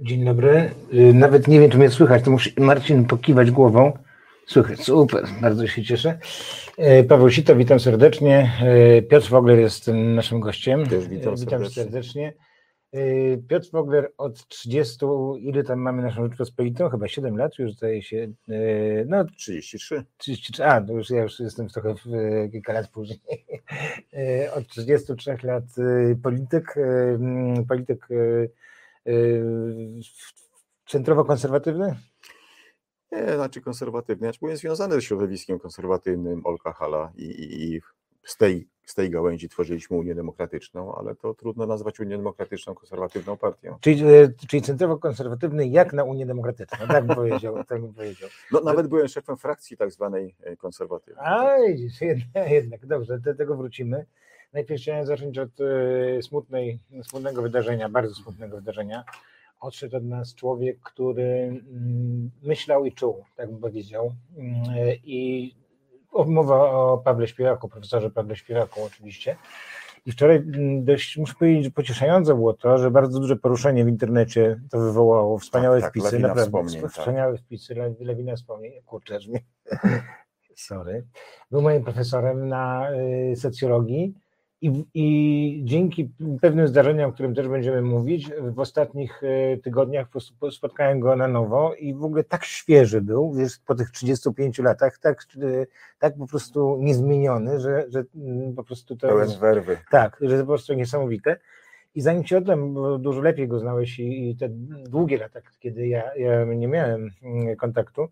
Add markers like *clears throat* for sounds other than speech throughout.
Dzień dobry. Y, Nawet nie wiem, czy mnie słychać, to musi Marcin pokiwać głową. Słychać, super, bardzo się cieszę. Y, Paweł Sito, witam serdecznie. Y, Piotr Wogler jest naszym gościem. Też witam witam serdecznie. serdecznie. Piotr Wogler od 30, ile tam mamy naszą Rzeczpospolitą? Chyba 7 lat już zdaje się. No 33. 33, a, to już ja już jestem trochę w, kilka lat później. *laughs* Od 33 lat polityk, polityk centrowo-konserwatywny? Nie, znaczy konserwatywny. Byłem związany ze środowiskiem konserwatywnym Olka Hala i, i, i z, tej, z tej gałęzi tworzyliśmy Unię Demokratyczną, ale to trudno nazwać Unię Demokratyczną konserwatywną partią. Czyli, e, czyli centrowo-konserwatywny jak na Unię Demokratyczną, tak bym powiedział. *laughs* Tak bym powiedział. No, nawet byłem szefem frakcji tak zwanej e, konserwatywnej. A widzisz, jednak, dobrze, do tego wrócimy. Najpierw chciałem zacząć od e, smutnej, smutnego wydarzenia, bardzo smutnego wydarzenia. Odszedł od nas człowiek, który mm, myślał i czuł, tak bym powiedział. Mm, I mowa o Pawle Śpiewaku, profesorze Pawle Śpiewaku oczywiście. I wczoraj mm, dość, muszę powiedzieć, że pocieszające było to, że bardzo duże poruszenie w internecie to wywołało. Wspaniałe Tak, tak, wpisy, naprawdę. wspomnień, tak. Wspaniałe wpisy, law- lawina wspomnień. Kurczę, mnie *laughs* sorry, był moim profesorem na y, socjologii i, i dzięki pewnym zdarzeniom, o którym też będziemy mówić, w ostatnich y, tygodniach po prostu spotkałem go na nowo i w ogóle tak świeży był, wiesz, po tych 35 latach, tak, y, tak po prostu niezmieniony, że, że mm, po prostu to... Pełen werwy. Tak, że to po prostu niesamowite. I zanim cię oddam, bo dużo lepiej go znałeś i, i te długie lata, kiedy ja, ja nie miałem mm, kontaktu,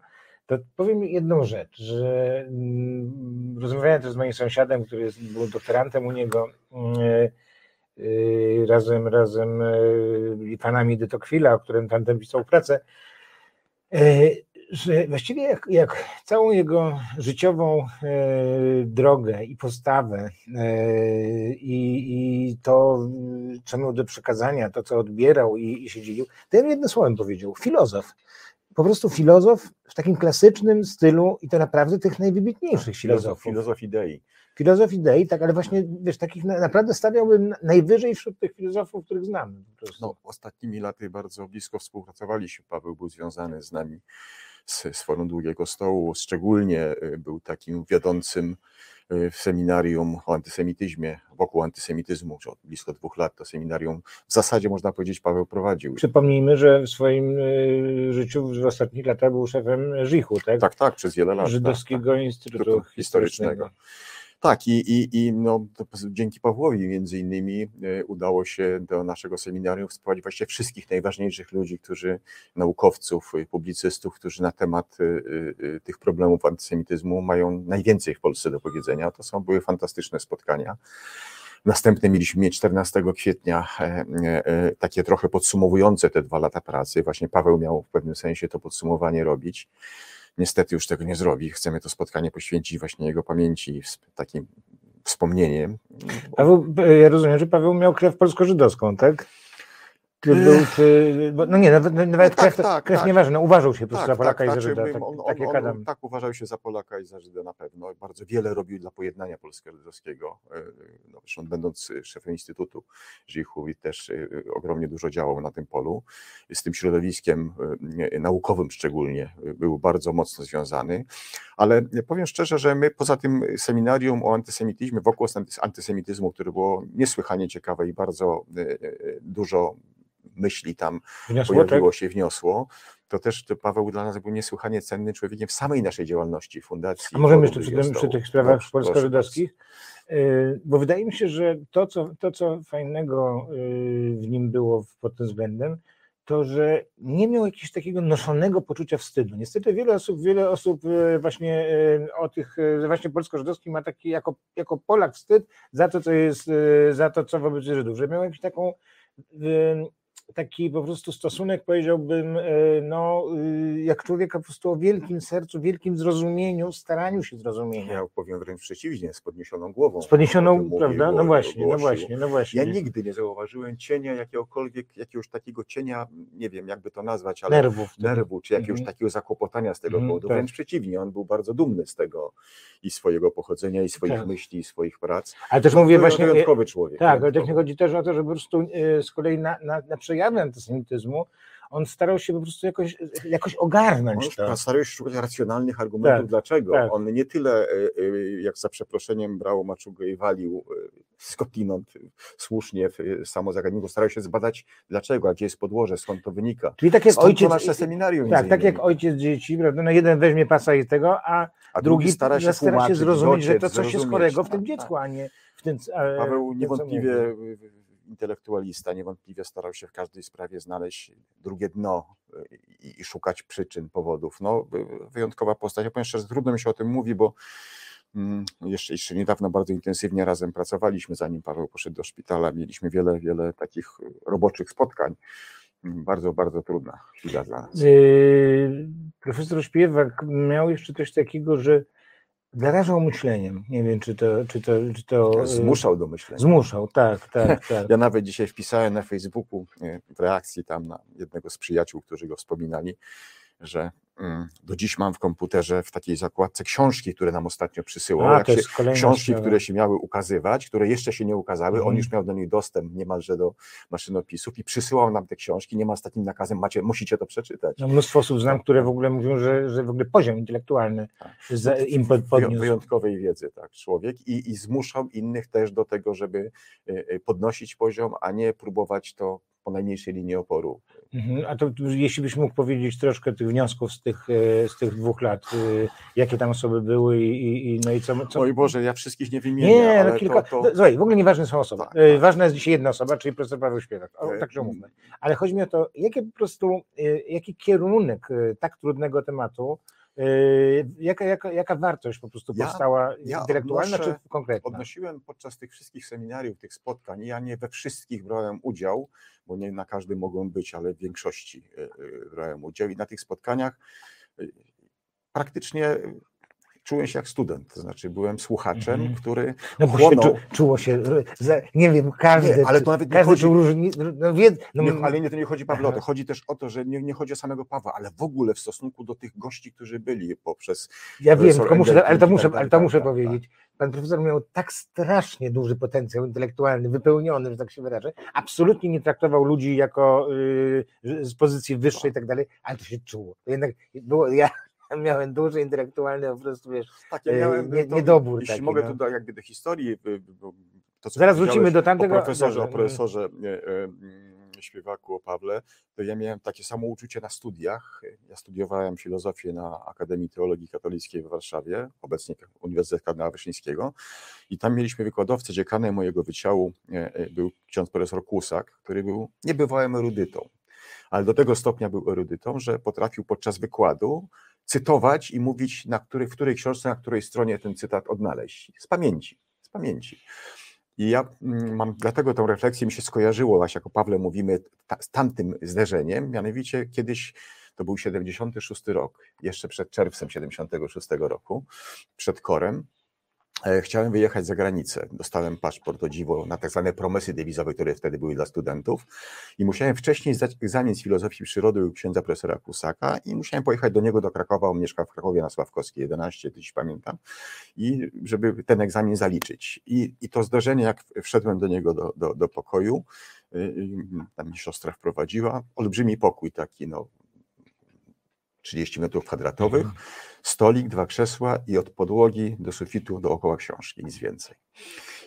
to powiem jedną rzecz, że mm, rozmawiałem też z moim sąsiadem, który jest, był doktorantem u niego, mm, y, razem, razem y, i panami de Tocqueville'a, o którym tamten pisał pracę, y, że właściwie jak, jak całą jego życiową drogę i postawę i, i to, co miał do przekazania, to, co odbierał i, i się dzielił, to ja jednym słowem powiedział, filozof. Po prostu filozof w takim klasycznym stylu i to naprawdę tych najwybitniejszych Filozof, filozofów. filozof idei. Filozof idei, tak, ale właśnie, wiesz, takich na- naprawdę stawiałbym na- najwyżej wśród tych filozofów, których znamy. No, ostatnimi laty bardzo blisko współpracowaliśmy. Paweł był związany z nami z, Forum Długiego Stołu. Szczególnie y, był takim wiodącym y, w seminarium o antysemityzmie, wokół antysemityzmu, już od blisko dwóch lat to seminarium w zasadzie można powiedzieć Paweł prowadził. Przypomnijmy, że w swoim y, życiu w ostatnich latach był szefem Żichu, tak? Tak, tak, przez wiele lat. tak, Żydowskiego Instytutu Instytutu Historycznego. Historycznego. Tak, i, i, i no, dzięki Pawłowi między innymi e, udało się do naszego seminarium wprowadzić właściwie wszystkich najważniejszych ludzi, którzy, naukowców, e, publicystów, którzy na temat e, tych problemów antysemityzmu mają najwięcej w Polsce do powiedzenia. To są były fantastyczne spotkania. Następne mieliśmy mieć 14 kwietnia, takie trochę podsumowujące te dwa lata pracy. Właśnie Paweł miał w pewnym sensie to podsumowanie robić. Niestety już tego nie zrobi. Chcemy to spotkanie poświęcić właśnie jego pamięci, takim wspomnieniem. Paweł, ja rozumiem, że Paweł miał krew polsko-żydowską, tak? Czy był, czy, no nie, nawet, nawet tak, krew, tak, krew tak. nieważna, uważał się po prostu za Polaka i za znaczy, Żyda, tak, on, tak on, on, tak uważał się za Polaka i za Żyda na pewno. Bardzo wiele robił dla pojednania polsko-żydowskiego. E, No, zresztą będąc szefem Instytutu Żichu i też e, ogromnie dużo działał na tym polu. Z tym środowiskiem e, naukowym szczególnie był bardzo mocno związany. Ale powiem szczerze, że my poza tym seminarium o antysemityzmie, wokół antys- antysemityzmu, które było niesłychanie ciekawe i bardzo dużo myśli tam Wniosło, tak? pojawiło się, wniosło, to też to Paweł dla nas był niesłychanie cennym człowiekiem w samej naszej działalności, fundacji. A możemy jeszcze przy, tym, przy tych sprawach polsko-żydowskich? Yy, Bo wydaje mi się, że to, co, to, co fajnego yy, w nim było pod tym względem, to, że nie miał jakiegoś takiego noszonego poczucia wstydu. Niestety wiele osób, wiele osób yy, właśnie o tych, właśnie polsko-żydowskich ma taki jako, jako Polak wstyd za to, co jest, za to, co wobec Żydów, że miał jakąś taką taki po prostu stosunek, powiedziałbym, e, no, y, jak człowieka po prostu o wielkim sercu, wielkim zrozumieniu, staraniu się zrozumienia. Ja powiem wręcz przeciwnie, z podniesioną głową. Z podniesioną, tym mówił, prawda? No właśnie, no właśnie, no właśnie. Ja nigdy nie zauważyłem cienia jakiegokolwiek, jakiegoś takiego cienia, nie wiem jakby to nazwać, ale Nerwów. nerwu, czy jakiegoś Mhm. takiego zakłopotania z tego Mhm, powodu. tak. Wręcz przeciwnie, on był bardzo dumny z tego i swojego pochodzenia, i swoich Tak. myśli, i swoich prac. Ale też To mówię był właśnie, wyjątkowy człowiek. tak, ale też nie chodzi też o to, że po prostu e, z kolei na, na, na przejawy antysemityzmu on starał się po prostu jakoś, jakoś ogarnąć on to. Starał się szukać racjonalnych argumentów, Tak, dlaczego. tak. On nie tyle, e, e, jak za przeproszeniem brał maczugę i walił e, skądinąd słusznie w samo zagadnienie, starał się zbadać dlaczego, a gdzie jest podłoże, skąd to wynika. Czyli tak jak ojciec. nasze seminarium. Tak, tak jak ojciec dzieci, prawda? No jeden weźmie pasa i tego, a a drugi stara się, stara się zrozumieć, że to coś jest chorego w Tak, tym tak. dziecku, a nie w tym. Paweł niewątpliwie. Intelektualista, niewątpliwie starał się w każdej sprawie znaleźć drugie dno y, i, i szukać przyczyn, powodów. No, wyjątkowa postać. Ja powiem szczerze, trudno mi się o tym mówi, bo mm, jeszcze, jeszcze niedawno bardzo intensywnie razem pracowaliśmy, zanim Paweł poszedł do szpitala. Mieliśmy wiele, wiele takich roboczych spotkań. Mm, Bardzo, bardzo trudna chwila dla nas. Yy, Profesor Śpiewak miał jeszcze coś takiego, że zarażał myśleniem. Nie wiem, czy to. Czy to, czy to yy, Zmuszał do myślenia. Zmuszał, tak, tak, *laughs* tak. Ja nawet dzisiaj wpisałem na Facebooku e, w reakcji tam na jednego z przyjaciół, którzy go wspominali, że mm, do dziś mam w komputerze w takiej zakładce książki, które nam ostatnio przysyłał. A, książki, sprawa. które się miały ukazywać, które jeszcze się nie ukazały, on Mhm. już miał do nich dostęp niemalże do maszynopisów i przysyłał nam te książki, nie ma z takim nakazem, macie, musicie to przeczytać. No, mnóstwo osób znam, które w ogóle mówią, że, że w ogóle poziom intelektualny Tak. za, im podniósł. Wyjątkowej wiedzy, tak, człowiek i, i zmuszał innych też do tego, żeby e, e, podnosić poziom, a nie próbować to po najmniejszej linii oporu Mhm. A to jeśli byś mógł powiedzieć troszkę tych wniosków z tych, e, z tych dwóch lat, e, jakie tam osoby były i, i, no i co. co... Oj Boże, ja wszystkich nie wymienię, nie, ale no kilka. to, to... no, Słuchaj, w ogóle nieważne są osoby. Tak, E, tak. Ważna jest dzisiaj jedna osoba, czyli profesor Paweł Śpiewak. O, E, tak się umówmy. Ale chodzi mi o to, jakie po prostu, jaki kierunek tak trudnego tematu, jaka, jaka, jaka wartość po prostu Ja- powstała ja intelektualna odnoszę- czy konkretna? Odnosiłem podczas tych wszystkich seminariów, tych spotkań, ja nie we wszystkich brałem udział, bo nie na każdym mogłem być, ale w większości e, e, brałem udział. I na tych spotkaniach e, praktycznie e, czułem się jak student, to znaczy byłem słuchaczem, Mhm. który No chłonął, czu, czuło się, nie wiem, każdy, Nie, ale to nawet nie każdy chodzi- różni, no, wie, no, Nie, ale nie, to nie chodzi Pawle o to, chodzi też o to, że nie, nie chodzi o samego Pawła, ale w ogóle w stosunku do tych gości, którzy byli poprzez ja wiem, profesor tylko muszę, ale to muszę, tak dalej, ale to tak, muszę tak, powiedzieć. Pan profesor miał tak strasznie duży potencjał intelektualny, wypełniony, że tak się wyrażę. Absolutnie nie traktował ludzi jako y, z pozycji wyższej i tak dalej, ale to się czuło. To jednak było, ja *laughs* miałem duży intelektualny po prostu, wiesz, Tak, ja E, miałem nie- to, niedobór Jeśli taki, mogę no. tu do, jakby do historii, y, bo to co Zaraz wrócimy do tamtego- O profesorze, o dobrze, profesorze śpiewaku, o Pawle, to ja miałem takie samo uczucie na studiach. Ja studiowałem filozofię na Akademii Teologii Katolickiej w Warszawie, obecnie Uniwersytet Kardynała Wyszyńskiego i tam mieliśmy wykładowcę, dziekanem mojego wydziału był ksiądz profesor Kusak, który był niebywałym erudytą, ale do tego stopnia był erudytą, że potrafił podczas wykładu cytować i mówić, na której, w której książce, na której stronie ten cytat odnaleźć. Z pamięci, z pamięci. I ja mm, mam, dlatego tą refleksję mi się skojarzyło, właśnie jako Pawle mówimy, ta, z tamtym zderzeniem, mianowicie kiedyś, to był 76 rok, jeszcze przed czerwcem 76 roku, przed korem, chciałem wyjechać za granicę. Dostałem paszport o dziwo na tak zwane promesy dewizowe, które wtedy były dla studentów i musiałem wcześniej zdać egzamin z filozofii przyrody u księdza profesora Kusaka i musiałem pojechać do niego do Krakowa, on mieszka w Krakowie na Sławkowskiej 11, to dziś pamiętam, i żeby ten egzamin zaliczyć. I, i to zdarzenie, jak wszedłem do niego do, do, do pokoju, y, y, tam mi siostra wprowadziła, olbrzymi pokój taki, no 30 metrów kwadratowych, stolik, dwa krzesła i od podłogi do sufitu dookoła książki, nic więcej.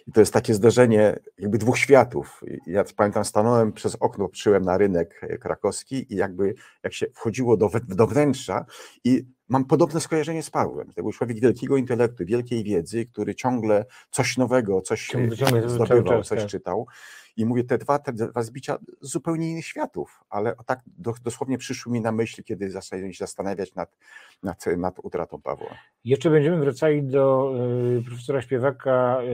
I to jest takie zderzenie jakby dwóch światów. Ja pamiętam, stanąłem przez okno, patrzyłem na rynek krakowski i jakby jak się wchodziło do, do wnętrza i mam podobne skojarzenie z Pawłem. To był człowiek wielkiego intelektu, wielkiej wiedzy, który ciągle coś nowego, coś Ciągle- zdobywał, coś tak. czytał. I mówię, te dwa, te dwa zbicia zupełnie innych światów, ale tak do, dosłownie przyszły mi na myśl, kiedy zacząłem się zastanawiać nad, nad, nad utratą Pawła. Jeszcze będziemy wracali do y, profesora Śpiewaka y,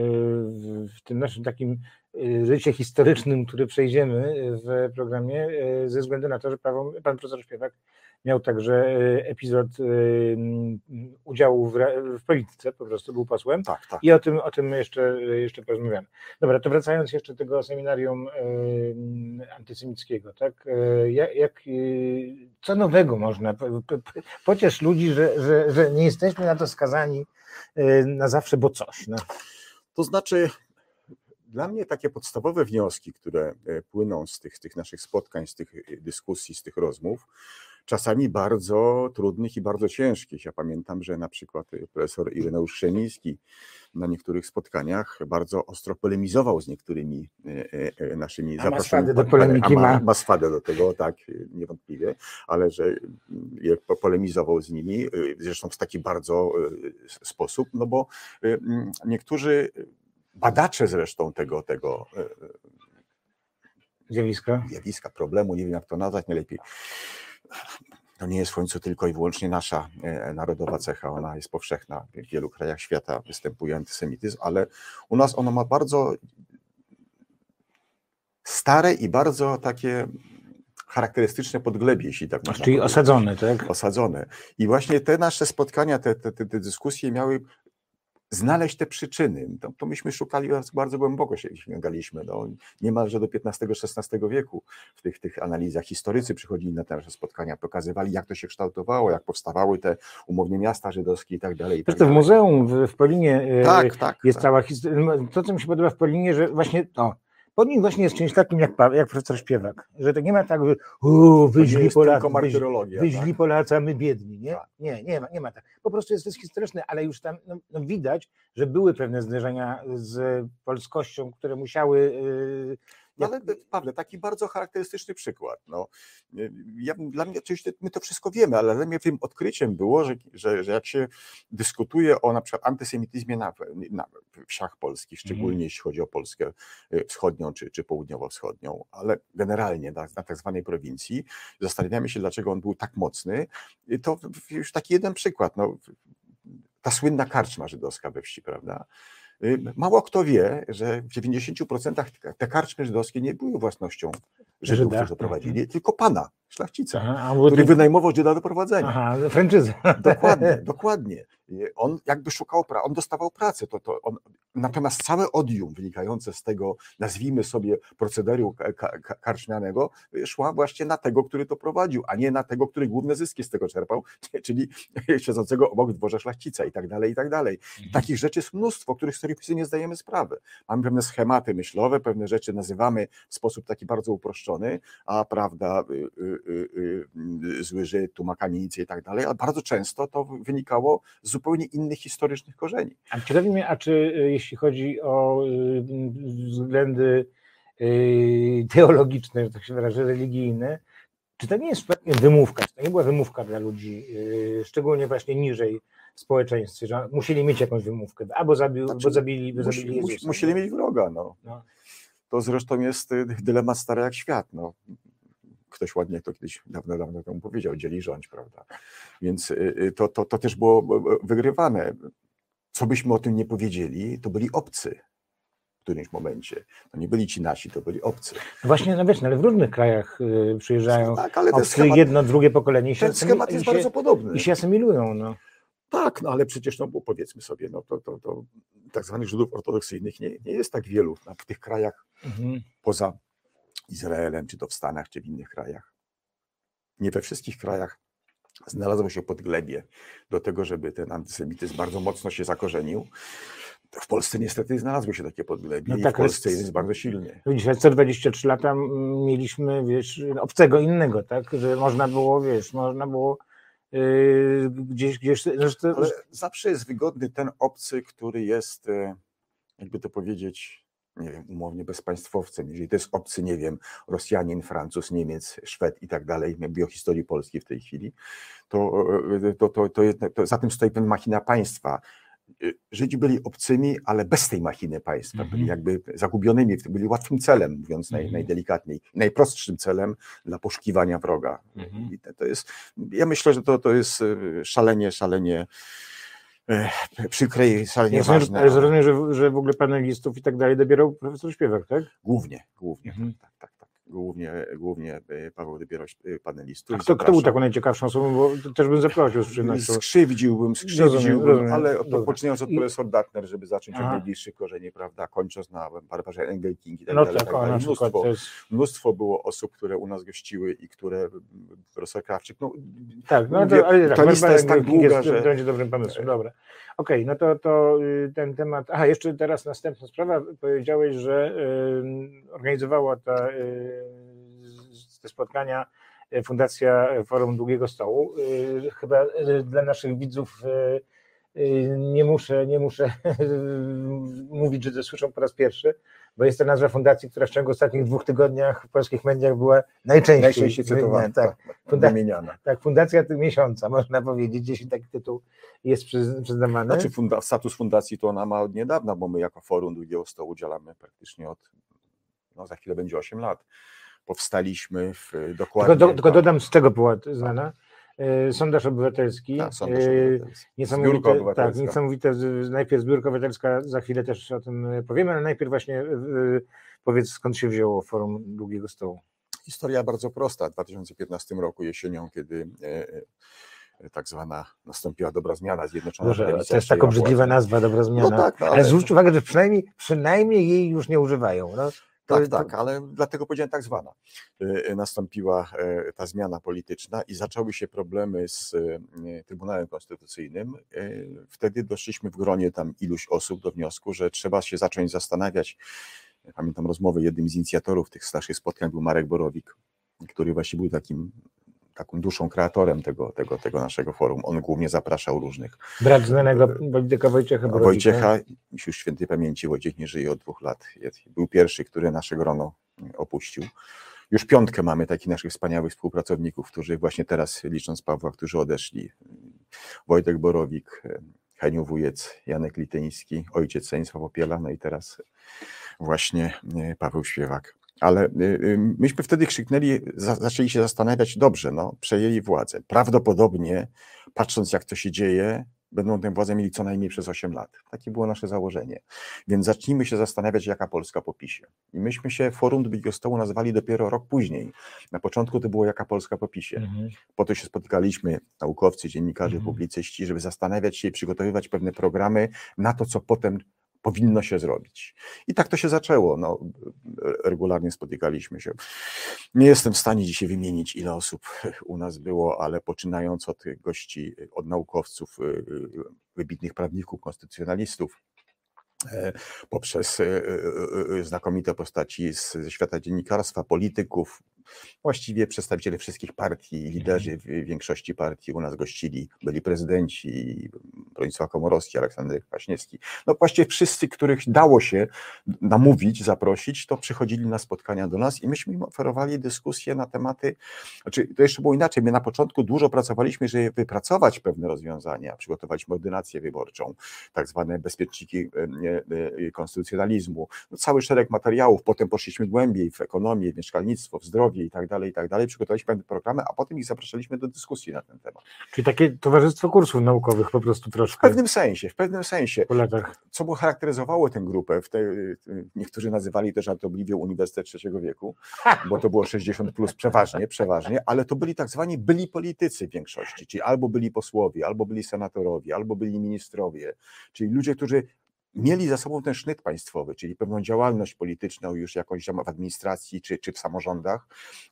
w, tym naszym takim y, rycie historycznym, który przejdziemy w programie, y, ze względu na to, że pan profesor Śpiewak miał także y, epizod m, udziału w, w polityce, po prostu był posłem. Tak, tak. I o tym, o tym jeszcze, jeszcze porozmawiamy. Dobra, to wracając jeszcze do tego seminarium antysemickiego, tak? Jak, jak, co nowego można? po- po- po- Pociesz ludzi, że, że, że nie jesteśmy na to skazani na zawsze, bo coś. No. To znaczy, dla mnie takie podstawowe wnioski, które płyną z tych, tych naszych spotkań, z tych dyskusji, z tych rozmów, czasami bardzo trudnych i bardzo ciężkich. Ja pamiętam, że na przykład profesor Ireneusz Krzemiński na niektórych spotkaniach bardzo ostro polemizował z niektórymi e, e, naszymi zaproszonymi. do polemiki ma. Ma swadę do tego, tak, niewątpliwie, ale że polemizował z nimi, zresztą w taki bardzo sposób, no bo niektórzy badacze zresztą tego, tego zjawiska. zjawiska, problemu, nie wiem jak to nazwać najlepiej, to nie jest w końcu tylko i wyłącznie nasza e, narodowa cecha, ona jest powszechna. W wielu krajach świata występuje antysemityzm, ale u nas ono ma bardzo stare i bardzo takie charakterystyczne podglebie, jeśli tak można Czyli osadzone, tak? Osadzone. I właśnie te nasze spotkania, te, te, te dyskusje miały znaleźć te przyczyny. To, to myśmy szukali bardzo głęboko, się sięgaliśmy, no, niemalże do XV-XVI wieku w tych, tych analizach. Historycy przychodzili na te nasze spotkania, pokazywali, jak to się kształtowało, jak powstawały te umownie miasta żydowskie i tak dalej. Zresztą tak w muzeum w, w Polinie e, tak, tak, jest tak. cała historia. To, co mi się podoba w Polinie, że właśnie to, pod nim właśnie jest czymś takim jak, jak profesor Śpiewak, że to nie ma tak, że wyźli Polacy, wyźli tak? Polacy, a my biedni, nie? Tak. Nie, nie ma, nie ma tak. Po prostu jest to historyczne, ale już tam no, no widać, że były pewne zderzenia z polskością, które musiały yy, no ale Pawle, taki bardzo charakterystyczny przykład. No, ja, dla mnie oczywiście my to wszystko wiemy, ale dla mnie tym odkryciem było, że, że, że jak się dyskutuje o na przykład antysemityzmie na, na wsiach polskich, mhm. szczególnie mm. jeśli chodzi o Polskę y, wschodnią czy, czy południowo-wschodnią, ale generalnie na, na tak zwanej prowincji, zastanawiamy się, dlaczego on był tak mocny, to już taki jeden przykład. No, ta słynna karczma żydowska we wsi, prawda? Y, mało kto wie, że w 90% te karczmy żydowskie nie były własnością Żydów, którzy doprowadzili, mhm. tylko pana, szlachcica, Aha, który wynajmował Żyda do prowadzenia. Aha, franczyza. Dokładnie, dokładnie. On jakby szukał pracy, on dostawał pracę, to, to on, natomiast całe odium wynikające z tego, nazwijmy sobie, procederu karczmianego, szła właśnie na tego, który to prowadził, a nie na tego, który główne zyski z tego czerpał, *laughs* czyli siedzącego obok dworze szlachcica i tak dalej, i tak dalej. Mhm. Takich rzeczy jest mnóstwo, których sobie nie zdajemy sprawy. Mamy pewne schematy myślowe, pewne rzeczy nazywamy w sposób taki bardzo uproszczony, a prawda, y, y, y, zły Żyd, tu ma kamienicę i tak dalej, ale bardzo często to wynikało z zupełnie innych historycznych korzeni. A ciekawi mnie, a czy y, jeśli chodzi o y, względy y, teologiczne, że tak się wyrażę, religijne, czy to nie jest wymówka, czy to nie była wymówka dla ludzi, szczególnie właśnie niżej w społeczeństwie, że musieli mieć jakąś wymówkę, albo zabił, znaczy, bo zabili, bo musi, zabili Jezusa. Musieli mieć wroga, no. no. To zresztą jest dylemat stary jak świat, no ktoś ładnie to kiedyś dawno, dawno temu powiedział, dzieli rządź, prawda? Więc y, y, to, to, to też było wygrywane. Co byśmy o tym nie powiedzieli, to byli obcy w którymś momencie. To nie byli ci nasi, to byli obcy. No właśnie, no wiesz, no ale w różnych krajach y, przyjeżdżają tak, ale obcy, schemat, jedno, drugie pokolenie i się, ten schemat jest się, bardzo podobny. I się asymilują, no. Tak, no ale przecież, no powiedzmy sobie, no to, to, to tak zwanych Żydów ortodoksyjnych nie, nie jest tak wielu w tych krajach mhm. poza Izraelem, czy to w Stanach, czy w innych krajach. Nie we wszystkich krajach znalazło się podglebie do tego, żeby ten antysemityzm bardzo mocno się zakorzenił. W Polsce niestety znalazło się takie podglebie no tak, i w Polsce jest, jest bardzo silny. Widzisz, 123 lata mieliśmy, wiesz, obcego innego, tak, że można było, wiesz, można było yy, gdzieś, gdzieś... To... Ale zawsze jest wygodny ten obcy, który jest, e, jakby to powiedzieć, nie wiem, umownie bezpaństwowcem, jeżeli to jest obcy, nie wiem, Rosjanin, Francuz, Niemiec, Szwed i tak dalej, biohistorii Polski w tej chwili, to, to, to, to, jest, to za tym stoi pewna machina państwa. Żydzi byli obcymi, ale bez tej machiny państwa, -hmm. byli jakby zagubionymi, byli łatwym celem, mówiąc naj, -hmm. najdelikatniej, najprostszym celem dla poszukiwania wroga. Mm -hmm. to jest, ja myślę, że to, to jest szalenie, szalenie przykre i szalenie ja ważne. Ale rozumiem, że, że w ogóle panelistów i tak dalej dobierał profesor Śpiewak, tak? Głównie, głównie, mhm. tak, tak, tak. Głównie, głównie Paweł Dybieroś, panelistów. A kto, kto był taką najciekawszą osobą, bo też bym zaprosił. Skrzywdziłbym, skrzywdziłbym, rozumiem, ale Dobra. poczynając od profesor Datner, żeby zacząć Aha. od najbliższych korzeni, prawda, kończąc na Barbarze Engelking i tak no dalej. Tak, tak, dalej. Mnóstwo, jest... mnóstwo było osób, które u nas gościły i które profesor Krawczyk, no, tak, no to, ale tak, ta lista jest tak długa, jest, że... będzie dobrym pomysłem, dobra. Okej, okay, no to, to y, ten temat, aha, jeszcze teraz następna sprawa, powiedziałeś, że organizowała ta, y, te spotkania y, Fundacja Forum Długiego Stołu. Chyba dla naszych widzów nie muszę, nie muszę *laughs* mówić, że to słyszą po raz pierwszy, bo jest to nazwa fundacji, która w ciągu ostatnich dwóch tygodniach w polskich mediach była najczęściej, najczęściej cytowana, tak, tak, funda wymieniana. Tak, fundacja miesiąca, można powiedzieć, jeśli taki tytuł jest przyznawany. Znaczy funda status fundacji to ona ma od niedawna, bo my jako forum Drugiego Stołu udzielamy praktycznie od, no za chwilę będzie 8 lat. Powstaliśmy w dokładnie... Tylko, do, tylko dodam, z czego była znana? E, sondaż obywatelski. Tak, sondaż e, obywatelski. Niesamowite, obywatelska. Tak, niesamowite. Najpierw zbiórka obywatelska, za chwilę też o tym powiemy, ale najpierw właśnie e, powiedz, skąd się wzięło Forum Długiego Stołu. Historia bardzo prosta. W 2015 roku jesienią, kiedy tak zwana nastąpiła dobra zmiana zjednoczona. Boże, to jest tak obrzydliwa nazwa, dobra zmiana. No tak, no, ale... ale zwróć uwagę, że przynajmniej, przynajmniej jej już nie używają. No. To, tak, tak, ale dlatego powiedziałem tak zwana. Y, y, nastąpiła ta zmiana polityczna i zaczęły się problemy z y, Trybunałem Konstytucyjnym. Wtedy doszliśmy w gronie tam iluś osób do wniosku, że trzeba się zacząć zastanawiać. Pamiętam rozmowę, jednym z inicjatorów tych starszych spotkań był Marek Borowik, który właśnie był takim taką duszą, kreatorem tego, tego, tego naszego forum. On głównie zapraszał różnych. Brat znanego polityka Wojciecha Borowika. Wojciecha, już świętej pamięci, Wojciech nie żyje od dwóch lat. Był pierwszy, który nasze grono opuścił. Już piątkę mamy takich naszych wspaniałych współpracowników, którzy właśnie teraz, licząc Pawła, którzy odeszli. Wojtek Borowik, Heniu Wujec, Janek Lityński, ojciec Stanisław Popiela, no i teraz właśnie Paweł Śpiewak ale y, y, myśmy wtedy krzyknęli, zaczęli się zastanawiać, dobrze, no, przejęli władzę. Prawdopodobnie, patrząc jak to się dzieje, będą tę władzę mieli co najmniej przez 8 lat. Takie było nasze założenie. Więc zacznijmy się zastanawiać, jaka Polska po PiSie. I myśmy się Forum Drugiego Stołu nazwali dopiero rok później. Na początku to było jaka Polska po PiSie. Mhm. Po to się spotykaliśmy, naukowcy, dziennikarze, mhm. publicyści, żeby zastanawiać się i przygotowywać pewne programy na to, co potem powinno się zrobić. I tak to się zaczęło. No, regularnie spotykaliśmy się. Nie jestem w stanie dzisiaj wymienić, ile osób u nas było, ale poczynając od gości, od naukowców, y, y, wybitnych prawników, konstytucjonalistów, e, poprzez y, znakomite postaci ze świata dziennikarstwa, polityków, właściwie przedstawiciele wszystkich partii, liderzy mhm. w większości partii u nas gościli, byli prezydenci, Bronisław Komorowski, Aleksander Kwaśniewski. No właściwie wszyscy, których dało się namówić, zaprosić, to przychodzili na spotkania do nas i myśmy im oferowali dyskusje na tematy, znaczy to jeszcze było inaczej, my na początku dużo pracowaliśmy, żeby wypracować pewne rozwiązania, przygotowaliśmy ordynację wyborczą, tak zwane bezpieczniki e, e, konstytucjonalizmu, no, cały szereg materiałów, potem poszliśmy głębiej w ekonomię, w mieszkalnictwo, w zdrowie, i tak dalej, i tak dalej. Przygotowaliśmy pewne programy, a potem ich zapraszaliśmy do dyskusji na ten temat. Czyli takie towarzystwo kursów naukowych po prostu troszkę. W pewnym sensie, w pewnym sensie. Po latach. Co było charakteryzowało tę grupę, w tej, niektórzy nazywali też żartobliwie Uniwersytet Trzeciego Wieku, *laughs* bo to było 60 plus przeważnie, przeważnie, ale to byli tak zwani byli politycy w większości, czyli albo byli posłowie, albo byli senatorowie, albo byli ministrowie, czyli ludzie, którzy mieli za sobą ten sznyt państwowy, czyli pewną działalność polityczną już jakąś w administracji czy, czy w samorządach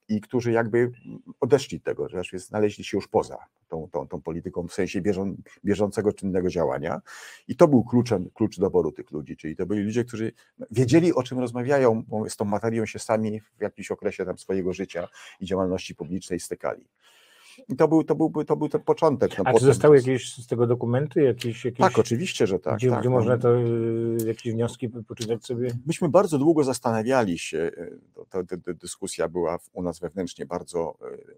i którzy jakby odeszli od tego, że znaleźli się już poza tą, tą, tą polityką w sensie bieżą, bieżącego czynnego działania i to był kluczem, klucz doboru tych ludzi, czyli to byli ludzie, którzy wiedzieli o czym rozmawiają, bo z tą materią się sami w jakimś okresie tam swojego życia i działalności publicznej stykali. I to był, to był, to był ten początek. No, A czy zostały jakieś z tego dokumenty? Jakieś, jakieś, tak, oczywiście, że tak. Gdzie, tak, gdzie no. można to, y, jakieś wnioski poczytać sobie? Myśmy bardzo długo zastanawiali się, y, to dyskusja była u nas wewnętrznie bardzo y,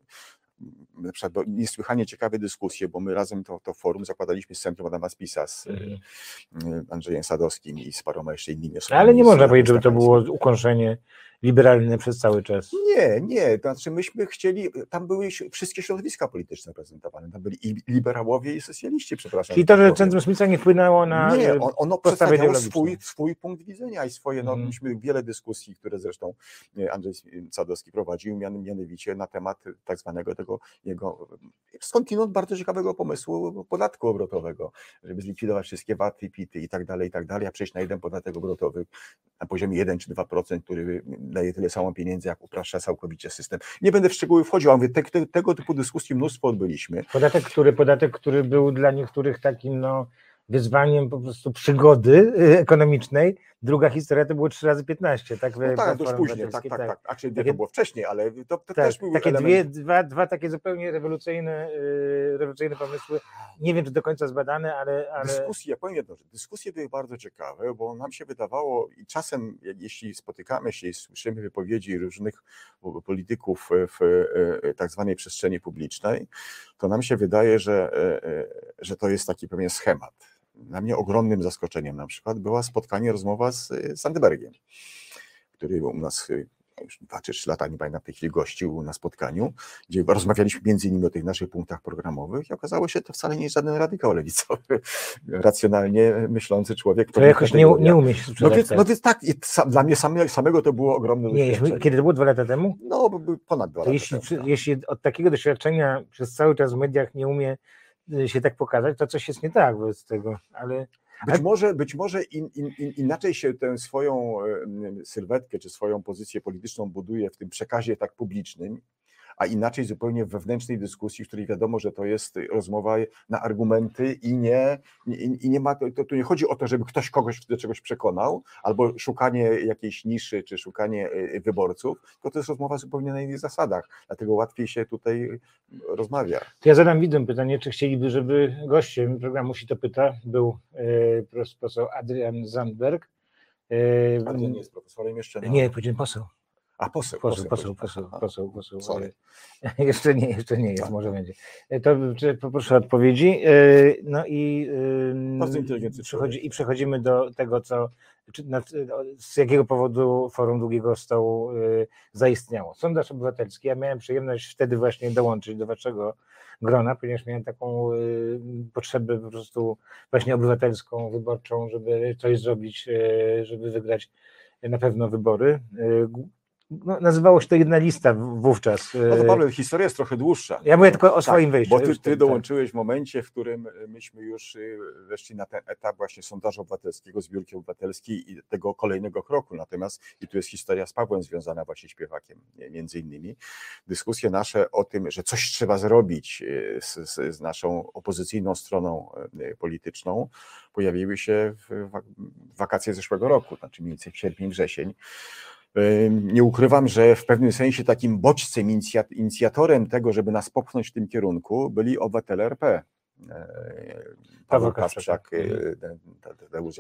na przykład niesłychanie ciekawe dyskusje, bo my razem to, to forum zakładaliśmy z Centrum Adama Spisa z mhm. Andrzejem Sadowskim i z paroma jeszcze innymi osobami. Ale nie można powiedzieć, żeby to było ukąszenie liberalne przez cały czas. Nie, nie, to znaczy myśmy chcieli, tam były wszystkie środowiska polityczne prezentowane, tam byli i liberałowie i socjaliści, przepraszam. Czyli to, że Centrum Smitha nie wpłynęło na Nie, on, ono przedstawiało swój, swój punkt widzenia i swoje, no mm. myśmy wiele dyskusji, które zresztą e, Andrzej Sadowski prowadził, mianowicie na temat tak zwanego tego jego skądinąd bardzo ciekawego pomysłu podatku obrotowego, żeby zlikwidować wszystkie waty, pity i tak dalej, i tak dalej, a przejść na jeden podatek obrotowy na poziomie 1 czy 2%, który daje tyle samo pieniędzy, jak upraszcza całkowicie system. Nie będę w szczegóły wchodził, ale te, te, tego typu dyskusji mnóstwo odbyliśmy. Podatek, który, podatek, który był dla niektórych takim no, wyzwaniem po prostu przygody y, ekonomicznej. Druga historia to było 3 razy 15, tak? No tak, dość później, tak, tak, tak. A czyli takie, to było wcześniej, ale to, to tak, też był takie element... dwie, dwa, dwa takie zupełnie rewolucyjne, yy, rewolucyjne pomysły. Nie wiem, czy do końca zbadane, ale... ale... Dyskusje, ja powiem jedno, że dyskusje były bardzo ciekawe, bo nam się wydawało i czasem, jeśli spotykamy się i słyszymy wypowiedzi różnych polityków w tak zwanej przestrzeni publicznej, to nam się wydaje, że, e, e, że to jest taki pewien schemat dla mnie ogromnym zaskoczeniem na przykład była spotkanie, rozmowa z Sandbergiem, który u nas y, już dwa czy trzy lata, nie pamiętam w tej chwili, gościł na spotkaniu, gdzie rozmawialiśmy między innymi o tych naszych punktach programowych i okazało się, że to wcale nie jest żaden radykał lewicowy, *laughs* racjonalnie myślący człowiek. To jakoś nie, nie umie się no więc, no więc tak, dla mnie same, samego to było ogromne nie, Kiedy to było dwa lata temu? No, ponad dwa to lata jeśli, temu. Jeśli od takiego doświadczenia przez cały czas w mediach nie umie Y, się tak pokazać, to coś jest nie tak wobec tego, ale... Być może, być może in, in, in, inaczej się tę swoją sylwetkę czy swoją pozycję polityczną buduje w tym przekazie tak publicznym, a inaczej zupełnie w wewnętrznej dyskusji, w której wiadomo, że to jest rozmowa na argumenty i nie, i, i nie ma, to, tu nie chodzi o to, żeby ktoś kogoś do czegoś przekonał, albo szukanie jakiejś niszy, czy szukanie e, wyborców, tylko to jest rozmowa zupełnie na innych zasadach, dlatego łatwiej się tutaj rozmawia. To ja zadam widzom pytanie, czy chcieliby, żeby gościem programu Si to pyta był profesor Adrian Zandberg. Ale nie jest profesorem jeszcze? No. Nie, powiedziałem poseł. A poseł, poseł, poseł, poseł, poseł, poseł, poseł. *laughs* Jeszcze nie, jeszcze nie jest, tak. może będzie. E, to poproszę odpowiedzi. E, no i, Bardzo przechodzi, i przechodzimy do tego, co, z jakiego powodu Forum Długiego Stołu e, zaistniało. Sondaż obywatelski, ja miałem przyjemność wtedy właśnie dołączyć do waszego grona, ponieważ miałem taką potrzebę po prostu właśnie obywatelską, wyborczą, żeby coś zrobić, żeby wygrać na pewno wybory no, nazywało się to jedna lista wówczas. No to Paweł, historia jest trochę dłuższa. Ja mówię tylko o tak, swoim wejściu. Bo ty, ty dołączyłeś w momencie, w którym myśmy już y, weszli na ten etap właśnie sondażu obywatelskiego, zbiórki obywatelskiej i tego kolejnego kroku. Natomiast i tu jest historia z Pawłem związana właśnie śpiewakiem, między innymi. Dyskusje nasze o tym, że coś trzeba zrobić z, z, naszą opozycyjną stroną polityczną, pojawiły się w wakacje zeszłego roku, znaczy mniej więcej w sierpień, wrzesień. Nie ukrywam, że w pewnym sensie takim bodźcem, inicjatorem tego, żeby nas popchnąć w tym kierunku, byli obywatele RP. Paweł Kawczak, Tadeusz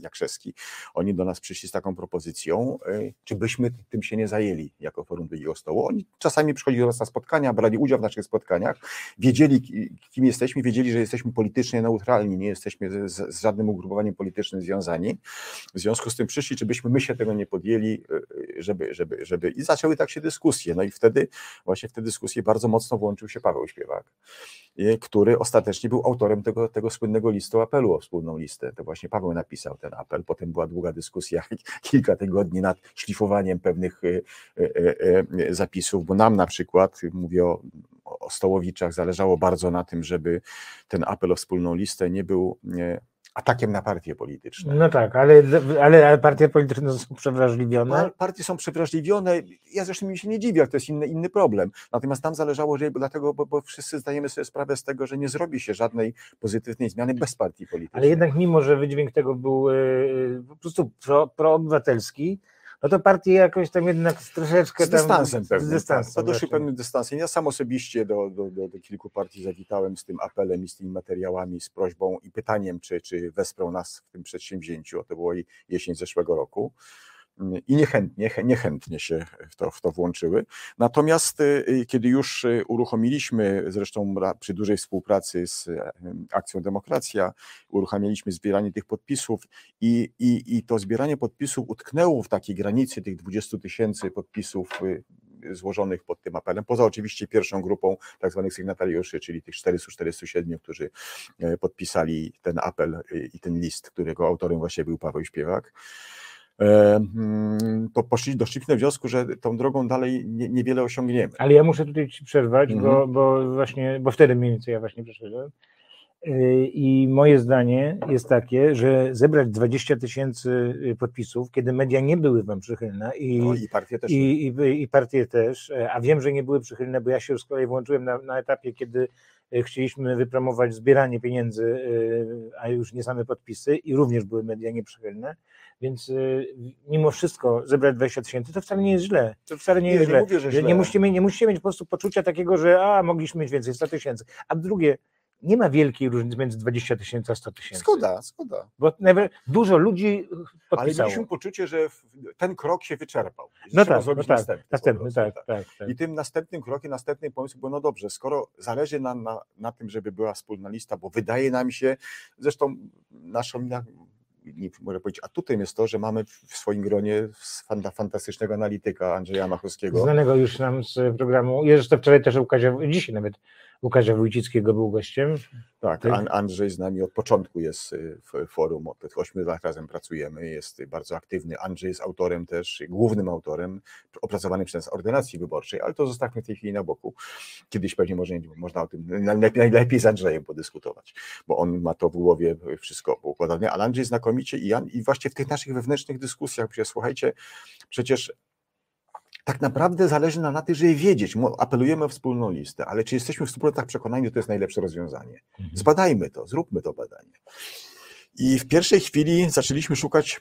Jakrzewski. Oni do nas przyszli z taką propozycją, czy byśmy tym się nie zajęli jako Forum Drugiego Stołu. Oni czasami przychodzili do nas na spotkania, brali udział w naszych spotkaniach, wiedzieli kim jesteśmy, wiedzieli, że jesteśmy politycznie neutralni, nie jesteśmy z, z żadnym ugrupowaniem politycznym związani. W związku z tym przyszli, czy byśmy my się tego nie podjęli, żeby, żeby, żeby... I zaczęły tak się dyskusje. No i wtedy, właśnie w te dyskusje bardzo mocno włączył się Paweł Śpiewak, który ostatecznie był autorem tego, tego słynnego listu apelu o wspólną listę. To właśnie Paweł napisał ten apel. Potem była długa dyskusja, *laughs* kilka tygodni nad szlifowaniem pewnych e, e, zapisów, bo nam na przykład, mówię o, o Stołowiczach, zależało bardzo na tym, żeby ten apel o wspólną listę nie był atakiem na partie polityczne. No tak, ale, ale, partie polityczne są przewrażliwione. Partie są przewrażliwione. Ja zresztą mi się nie dziwię, to jest inny, inny problem. Natomiast tam zależało, że dlatego, bo, bo wszyscy zdajemy sobie sprawę z tego, że nie zrobi się żadnej pozytywnej zmiany bez partii politycznej. Ale jednak mimo, że wydźwięk tego był yy, po prostu pro, proobywatelski, no to partie jakoś tam jednak troszeczkę z dystansem tam, pewnym, z dystansem. Tak, to doszli pewnym dystansem. Ja sam osobiście do, do, do, do, kilku partii zawitałem z tym apelem i z tymi materiałami, z prośbą i pytaniem, czy, czy wesprą nas w tym przedsięwzięciu. To było jesień zeszłego roku. I niechętnie, niechętnie się w to, w to włączyły. Natomiast kiedy już uruchomiliśmy, zresztą przy dużej współpracy z Akcją Demokracja, uruchomiliśmy zbieranie tych podpisów i, i, i to zbieranie podpisów utknęło w takiej granicy tych 20 tysięcy podpisów złożonych pod tym apelem, poza oczywiście pierwszą grupą tak zwanych sygnatariuszy, czyli tych 447, którzy e, podpisali ten apel e, i ten list, którego autorem właśnie był Paweł Śpiewak e, to poszli, doszliśmy do wniosku, że tą drogą dalej nie, niewiele osiągniemy. Ale ja muszę tutaj ci przerwać, mhm. bo, bo właśnie, bo wtedy mniej więcej ja właśnie przeszedłem. I moje zdanie jest takie, że zebrać 20 tysięcy y, podpisów, kiedy media nie były wam przychylne i, no, i partie też. I, i, I, partie też, e, a wiem, że nie były przychylne, bo ja się z kolei włączyłem na, na etapie, kiedy e, chcieliśmy wypromować zbieranie pieniędzy, e, a już nie same podpisy i również były media nieprzychylne, więc mimo wszystko zebrać 20 tysięcy to wcale nie jest źle. To wcale nie, nie jest źle. Nie, mówię, że źle. Nie, musicie, nie musicie mieć po prostu poczucia takiego, że a mogliśmy mieć więcej, 100 tysięcy. A drugie, nie ma wielkiej różnicy między 20 tysięcy a 100 tysięcy. Zgoda, zgoda. Bo dużo ludzi podpisało. Ale mieliśmy poczucie, że ten krok się wyczerpał. No tak, zrobić no tak, następny. następny tak, tak, tak, tak, I tym następnym krokiem, następnym pomysłem było, no dobrze, skoro zależy nam na, na tym, żeby była wspólna lista, bo wydaje nam się, zresztą naszą nie mogę powiedzieć, atutem jest to, że mamy w swoim gronie fantastycznego analityka Andrzeja Machowskiego. Znanego już nam z programu, to wczoraj też u Kazia, dzisiaj nawet Łukasza Wójcickiego był gościem. Tak, Andrzej z nami od początku jest y, w forum, od tych ośmiu lat razem pracujemy, jest bardzo aktywny. Andrzej jest autorem też, głównym autorem opracowanym przez ordynacji wyborczej, ale to zostawmy w tej chwili na boku. Kiedyś pewnie może, można o tym najlepiej, najlepiej z Andrzejem podyskutować, bo on ma to w głowie wszystko poukładane, ale Andrzej znakomicie i, i właśnie w tych naszych wewnętrznych dyskusjach, przecież słuchajcie, przecież tak naprawdę zależy nam na tym, żeby wiedzieć. Apelujemy o wspólną listę, ale czy jesteśmy w 100% przekonani, że to jest najlepsze rozwiązanie? Mhm. Zbadajmy to, zróbmy to badanie. I w pierwszej chwili zaczęliśmy szukać,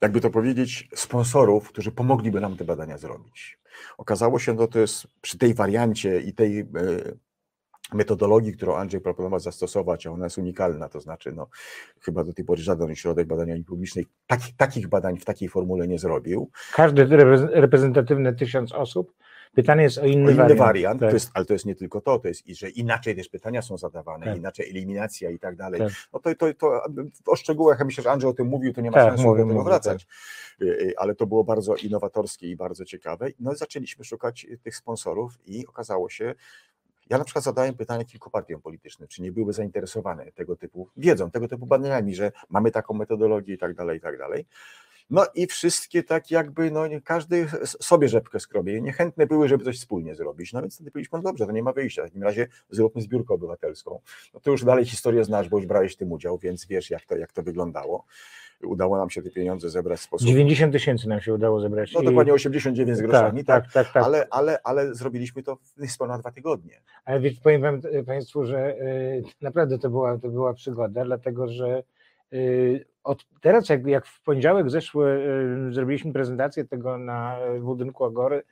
jakby to powiedzieć, sponsorów, którzy pomogliby nam te badania zrobić. Okazało się, że to jest przy tej wariancie i tej e, metodologii, którą Andrzej proponował zastosować, a ona jest unikalna, to znaczy no, chyba do tej pory żaden ośrodek badania publicznej takich, takich badań w takiej formule nie zrobił. Każdy reprezentatywny tysiąc osób Pytanie jest o inny, o inny wariant. wariant tak. to jest, ale to jest nie tylko to, to jest, i że inaczej też pytania są zadawane, tak. inaczej eliminacja i tak dalej. Tak. No to, to, to o szczegółach, ja myślę, że Andrzej o tym mówił, to nie ma tak, sensu mówię, do tego wracać, tak. y, y, ale to było bardzo innowatorskie i bardzo ciekawe. No i zaczęliśmy szukać tych sponsorów i okazało się, ja na przykład zadałem pytanie kilku partiom politycznym, czy nie byłyby zainteresowane tego typu wiedzą, tego typu badaniami, że mamy taką metodologię i tak dalej, i tak dalej. No i wszystkie tak jakby, no każdy sobie rzepkę skrobie, niechętne były, żeby coś wspólnie zrobić. No więc wtedy powiedzieliśmy, no dobrze, to nie ma wyjścia, w takim razie zróbmy zbiórkę obywatelską. No to już dalej historię znasz, bo już brałeś w tym udział, więc wiesz jak to, jak to wyglądało udało nam się te pieniądze zebrać w sposób. 90 tysięcy nam się udało zebrać. No dokładnie 89 z groszami, tak, tak, tak, tak, Ale, ale, ale zrobiliśmy to niespełna dwa tygodnie. Ale wiesz, powiem wam, e, Państwu, że y, naprawdę to była, to była przygoda, dlatego że y, od teraz, jak, jak w poniedziałek zeszły, y, zrobiliśmy prezentację tego na budynku Agory, E,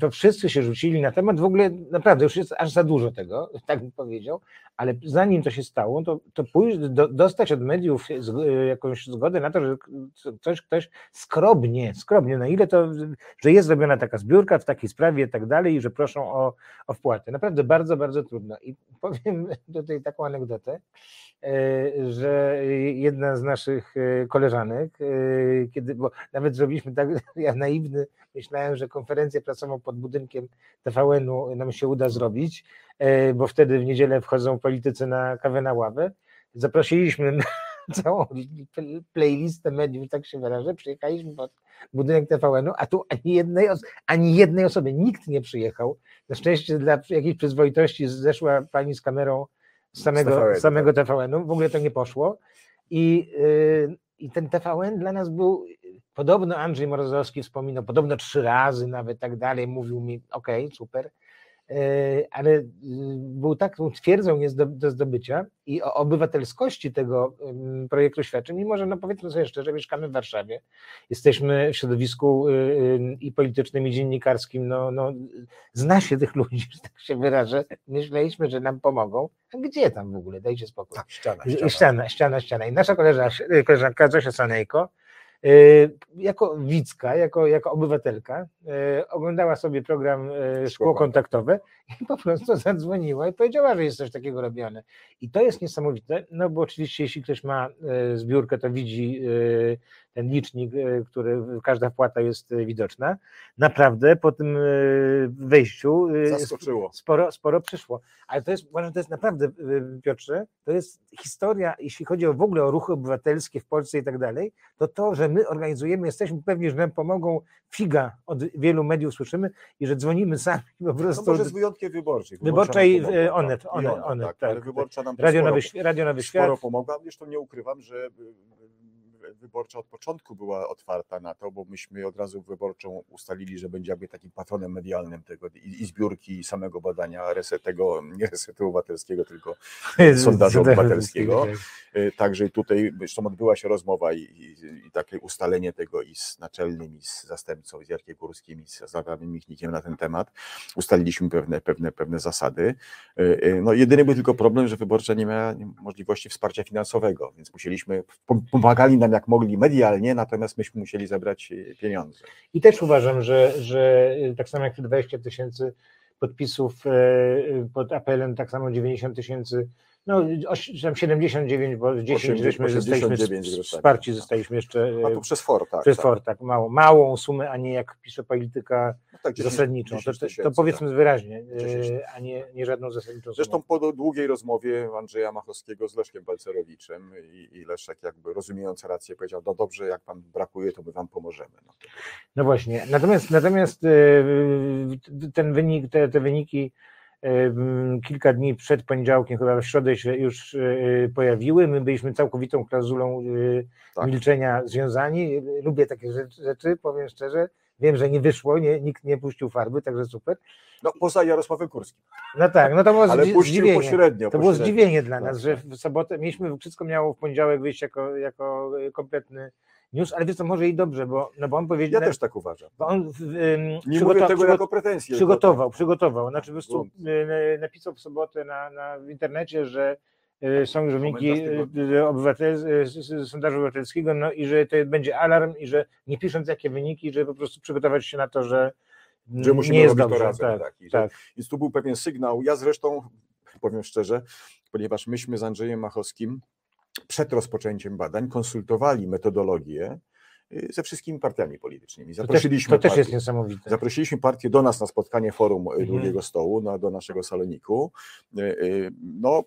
to wszyscy się rzucili na temat, w ogóle naprawdę już jest aż za dużo tego, *laughs* tak bym powiedział, ale zanim to się stało, to, to pójść, do, dostać od mediów e, jakąś zgodę na to, że coś ktoś skromnie, skromnie, na ile to, że jest zrobiona taka zbiórka w takiej sprawie i tak dalej, i że proszą o, o wpłatę. Naprawdę bardzo, bardzo trudno. I *laughs* powiem tutaj taką anegdotę, e, że jedna z naszych koleżanek, kiedy, bo nawet zrobiliśmy tak, *laughs* ja naiwny, myślałem, że konferencję prasową pod budynkiem TVN-u nam się uda zrobić, e, bo wtedy w niedzielę wchodzą politycy na kawę na ławę. Zaprosiliśmy na *laughs* całą playlistę mediów, tak się wyrażę, przyjechaliśmy pod budynek TVN-u, a tu ani jednej, ani jednej osoby, nikt nie przyjechał. Na szczęście dla jakiejś przyzwoitości zeszła pani z kamerą z samego, z TVN, samego tak. TVN-u, w ogóle to nie poszło. I, yy, I ten TVN dla nas był Podobno Andrzej Morozowski wspominał, podobno trzy razy nawet tak dalej, mówił mi, okej, okay, super, E, ale y, był taką twierdzą jest do, do zdobycia i o obywatelskości tego projektu świadczy, mimo że no powiedzmy sobie szczerze, mieszkamy w Warszawie, jesteśmy w środowisku y, y, i politycznym, i dziennikarskim, no, no, zna się tych ludzi, że tak się wyrażę, myśleliśmy, że nam pomogą, a gdzie tam w ogóle, dajcie spokój. Tak, ściana, ściana. ściana, ściana, ściana. I nasza koleżanka, koleżanka Zosia Sanejko, jako widzka, jako, jako obywatelka, y, oglądała sobie program y, Szkło Kontaktowe *laughs* i po prostu zadzwoniła i powiedziała, że jest coś takiego robione. I to jest niesamowite, no bo oczywiście jeśli ktoś ma zbiórkę, to widzi ten licznik, który każda wpłata jest widoczna. Naprawdę po tym wejściu Zaskoczyło. sporo, sporo przyszło. Ale to jest, uważam, to jest naprawdę, Piotrze, to jest historia, jeśli chodzi o w ogóle o ruchy obywatelskie w Polsce i tak dalej, to to, że my organizujemy, jesteśmy pewni, że nam pomogą, figa od wielu mediów słyszymy i że dzwonimy sami po prostu. No wyjątkiem wyborczych. Wyborczej Onet, Onet, Onet, Onet, tak, tak, wyborcza nam Radio sporo, Nowy, Radio Nowy Świat. Sporo pomogła, zresztą nie ukrywam, że wyborcza od początku była otwarta na to, bo myśmy od razu wyborczą ustalili, że będzie jakby takim patronem medialnym tego i, i zbiórki i samego badania resetego, nie resetu obywatelskiego, tylko *laughs* sondażu obywatelskiego. Tak. Y, także tutaj zresztą odbyła się rozmowa i, i, i, takie ustalenie tego i z naczelnym, i z zastępcą, z Jarkiem Górskim, i z Zarwanym Michnikiem na ten temat. Ustaliliśmy pewne, pewne, pewne zasady. Y, y, no jedyny był tylko problem, że wyborcza nie miała możliwości wsparcia finansowego, więc musieliśmy, pomagali nam jak mogli medialnie, natomiast myśmy musieli zebrać pieniądze. I też uważam, że, że tak samo jak te 20 tysięcy podpisów pod apelem, tak samo 90 tysięcy no, 79, bo 10 żeśmy zostaliśmy wsparci, tak. zostaliśmy jeszcze A to przez FOR, tak. Przez tak. FOR, tak, mało, małą sumę, a nie jak pisze polityka no tak, 10, zasadniczą. 10 to, to, powiedzmy tak. wyraźnie, e, a nie, nie żadną zasadniczą Zresztą sumą. po długiej rozmowie Andrzeja Machowskiego z Leszkiem Balcerowiczem i, i Leszek jakby rozumiejąc rację powiedział, no dobrze, jak pan brakuje, to my wam pomożemy. No, no właśnie, natomiast, natomiast e, ten wynik, te, te wyniki kilka dni przed poniedziałkiem, chyba w środę się już e, pojawiły. My byliśmy całkowitą klauzulą e, tak. milczenia związani. Lubię takie rzeczy, powiem szczerze. Wiem, że nie wyszło, nie, nikt nie puścił farby, także super. No poza Jarosławem Kurskim. No tak, no to było Ale zdziwienie. Pośrednio, to było zdziwienie dla nas, tak, że tak. w sobotę mieliśmy, wszystko miało w poniedziałek wyjść jako, jako kompletny news, ale wiesz co, może i dobrze, bo, no bo on powiedział... Ja też tak uważam. On, Nie mówię tego jako pretensję. Przygotował, przygotował, znaczy po prostu y, napisał w sobotę na, na, w internecie, że y, są już wyniki y, obywatel, sondażu obywatelskiego, no i że to będzie alarm i że nie pisząc jakie wyniki, że po prostu przygotować się na to, że że musimy nie jest robić dobrze. to razem. Tak, tak. tak. Więc tu był pewien sygnał. Ja zresztą, powiem szczerze, ponieważ myśmy z Andrzejem Machowskim przed rozpoczęciem badań konsultowali metodologię y, ze wszystkimi partiami politycznymi. Zaprosiliśmy to też, to też jest niesamowite. Zaprosiliśmy partię do nas na spotkanie forum y, mhm. drugiego stołu, na, do naszego saloniku. Y, no,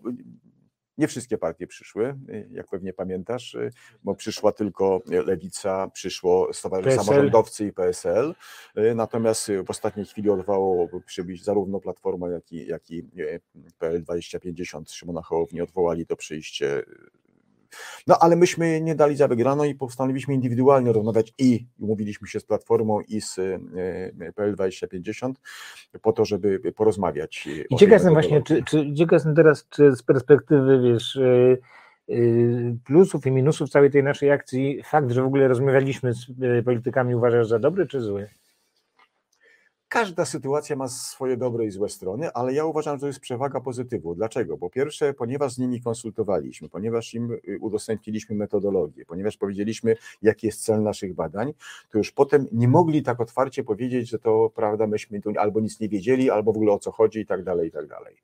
nie wszystkie partie przyszły, jak pewnie pamiętasz, bo przyszła tylko Lewica, przyszło Stowarzyszenie Samorządowcy i PSL. Natomiast w ostatniej chwili odwołało przybyć zarówno Platforma, jak i, jak i PL 2050 Szymona Hołowni odwołali to przyjście no ale myśmy nie dali za wygraną i postanowiliśmy indywidualnie rozmawiać i mówiliśmy się z Platformą i z e, PL 2050 po to, żeby porozmawiać. I ciekaw jestem właśnie, czy, czy ciekaw jestem teraz, czy z perspektywy, wiesz, e, e, plusów i minusów całej tej naszej akcji, fakt, że w ogóle rozmawialiśmy z politykami uważasz za dobry czy zły? Każda sytuacja ma swoje dobre i złe strony, ale ja uważam, że to jest przewaga pozytywu. Dlaczego? Po pierwsze, ponieważ z nimi konsultowaliśmy, ponieważ im y, udostępniliśmy metodologię, ponieważ powiedzieliśmy, jaki jest cel naszych badań, to już potem nie mogli tak otwarcie powiedzieć, że to prawda, myśmy tu albo nic nie wiedzieli, albo w ogóle o co chodzi i tak dalej, i tak dalej.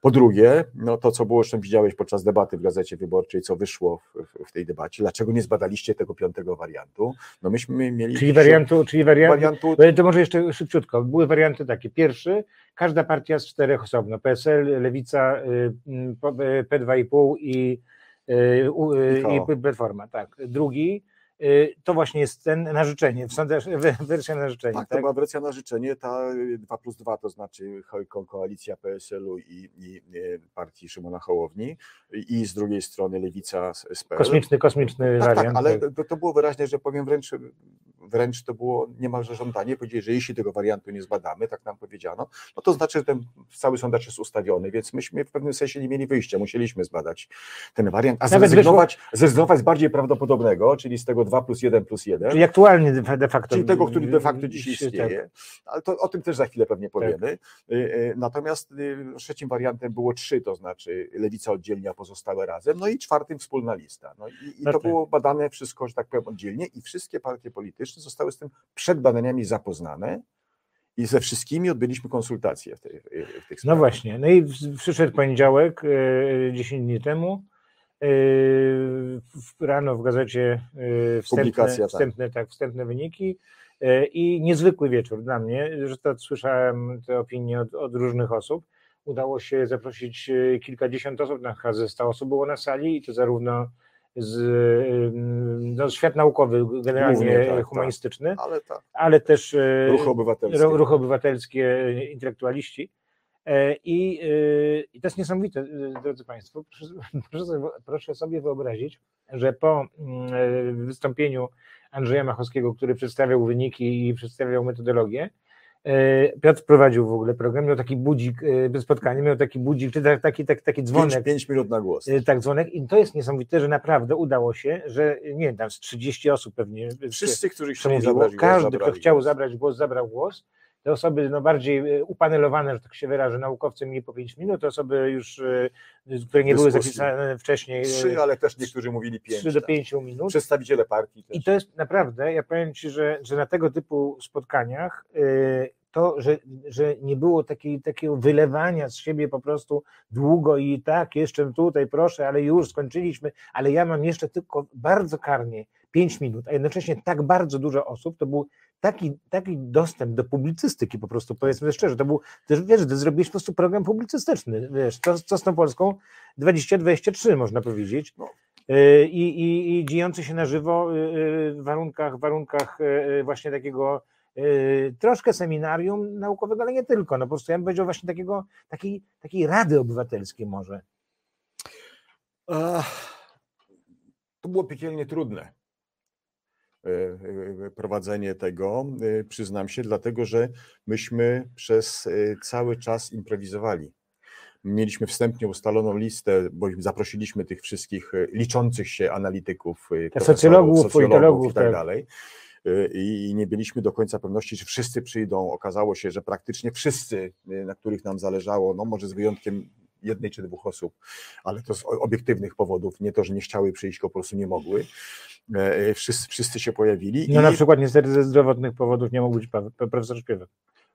Po drugie, no to co było, zresztą widziałeś podczas debaty w Gazecie Wyborczej, co wyszło w, w, tej debacie, dlaczego nie zbadaliście tego piątego wariantu? No myśmy mieli... Czyli wariantu, czyli wariantu, wariantu... To może jeszcze szybciutko. Były warianty takie. Pierwszy, każda partia z czterech osobno, PSL, Lewica, y, P2,5 i, y, y, i Platforma, tak. Drugi, Y, to właśnie jest ten na życzenie, wersja na życzenie. Tak, tak, to była wersja na życzenie, ta 2 plus 2, to znaczy koalicja PSL-u i, i, partii Szymona Hołowni i z drugiej strony Lewica z PL. Kosmiczny, kosmiczny tak, wariant. Tak, ale to, to było wyraźnie, że powiem wręcz wręcz to było niemalże żądanie, powiedzieli, że jeśli tego wariantu nie zbadamy, tak nam powiedziano, no to znaczy, że ten cały sondaż jest ustawiony, więc myśmy w pewnym sensie nie mieli wyjścia, musieliśmy zbadać ten wariant, a zrezygnować, zrezygnować z bardziej prawdopodobnego, czyli z tego 2 plus 1 plus 1. Czyli aktualnie de facto. Czyli tego, który de facto dzisiaj tak. istnieje, tak. ale to, o tym też za chwilę pewnie powiemy. Tak. Natomiast trzecim wariantem było 3, to znaczy lewica oddzielnie, a pozostałe razem, no i czwartym wspólna lista. No i, i to było badane wszystko, że tak powiem, oddzielnie i wszystkie partie polityczne zostały z tym przed badaniami zapoznane i ze wszystkimi odbyliśmy konsultacje w, tej, w tych sprawach. No właśnie, no i przyszedł poniedziałek, 10 dni temu, rano w gazecie wstępne, tak. wstępne, tak, wstępne wyniki i niezwykły wieczór dla mnie, że to słyszałem te opinie od, od różnych osób. Udało się zaprosić kilkadziesiąt osób, na chyba 100 osób było na sali i to zarówno z, no, świat naukowy, generalnie tak, tak, humanistyczny, tak, ale, tak. ale też ruchy obywatelskie, ruch obywatelskie intelektualiści. E, I, e, I to jest niesamowite, drodzy Państwo. *laughs* Proszę, sobie, proszę sobie wyobrazić, że po mm, wystąpieniu Andrzeja Machowskiego, który przedstawiał wyniki i przedstawiał metodologię, E, Piotr prowadził w ogóle program, miał taki budzik, e, spotkanie, miał taki budzik, czy taki, taki, taki dzwonek. 5, 5 minut na głos. E, tak, dzwonek i to jest niesamowite, że naprawdę udało się, że nie wiem, tam z 30 osób pewnie. Wszyscy, zabrać głos, Każdy, kto chciał głos. zabrać głos, zabrał głos te osoby no, bardziej upanelowane, że tak się wyrażę, naukowcy mieli po 5 minut, osoby już, które nie były zapisane wcześniej. Trzy, ale też niektórzy mówili 5. 3 do 5 tak. minut. Przedstawiciele partii. Też. I to jest naprawdę, ja powiem Ci, że, że na tego typu spotkaniach to, że, że nie było takiej, takiego wylewania z siebie po prostu długo i tak, jeszcze tutaj proszę, ale już skończyliśmy, ale ja mam jeszcze tylko bardzo karnie 5 minut, a jednocześnie tak bardzo dużo osób, to był taki, taki dostęp do publicystyki po prostu, powiedzmy szczerze, to był, też wiesz, to zrobiłeś po prostu program publicystyczny, wiesz, co, co z tą Polską 2023 można powiedzieć. No. Y, I, i, i dziejący się na żywo y, y, w warunkach, warunkach właśnie takiego troszkę seminarium naukowego, ale nie tylko. No po prostu ja bym powiedział właśnie takiego, takiej, takiej rady obywatelskiej może. To było piekielnie trudne e, e, prowadzenie tego, przyznam się, dlatego że myśmy przez cały czas improwizowali. Mieliśmy wstępnie ustaloną listę, bo zaprosiliśmy tych wszystkich liczących się analityków, socjologów, socjologów politologów i tak, tak dalej i nie byliśmy do końca pewności, czy wszyscy przyjdą. Okazało się, że praktycznie wszyscy, y, na których nam zależało, no może z wyjątkiem jednej czy dwóch osób, ale to z obiektywnych powodów, nie to, że nie chciały przyjść, po prostu nie mogły. E, e, wszyscy, wszyscy się pojawili. No i... na przykład niestety ze zdrowotnych powodów nie mógł być profesor Śpiewek.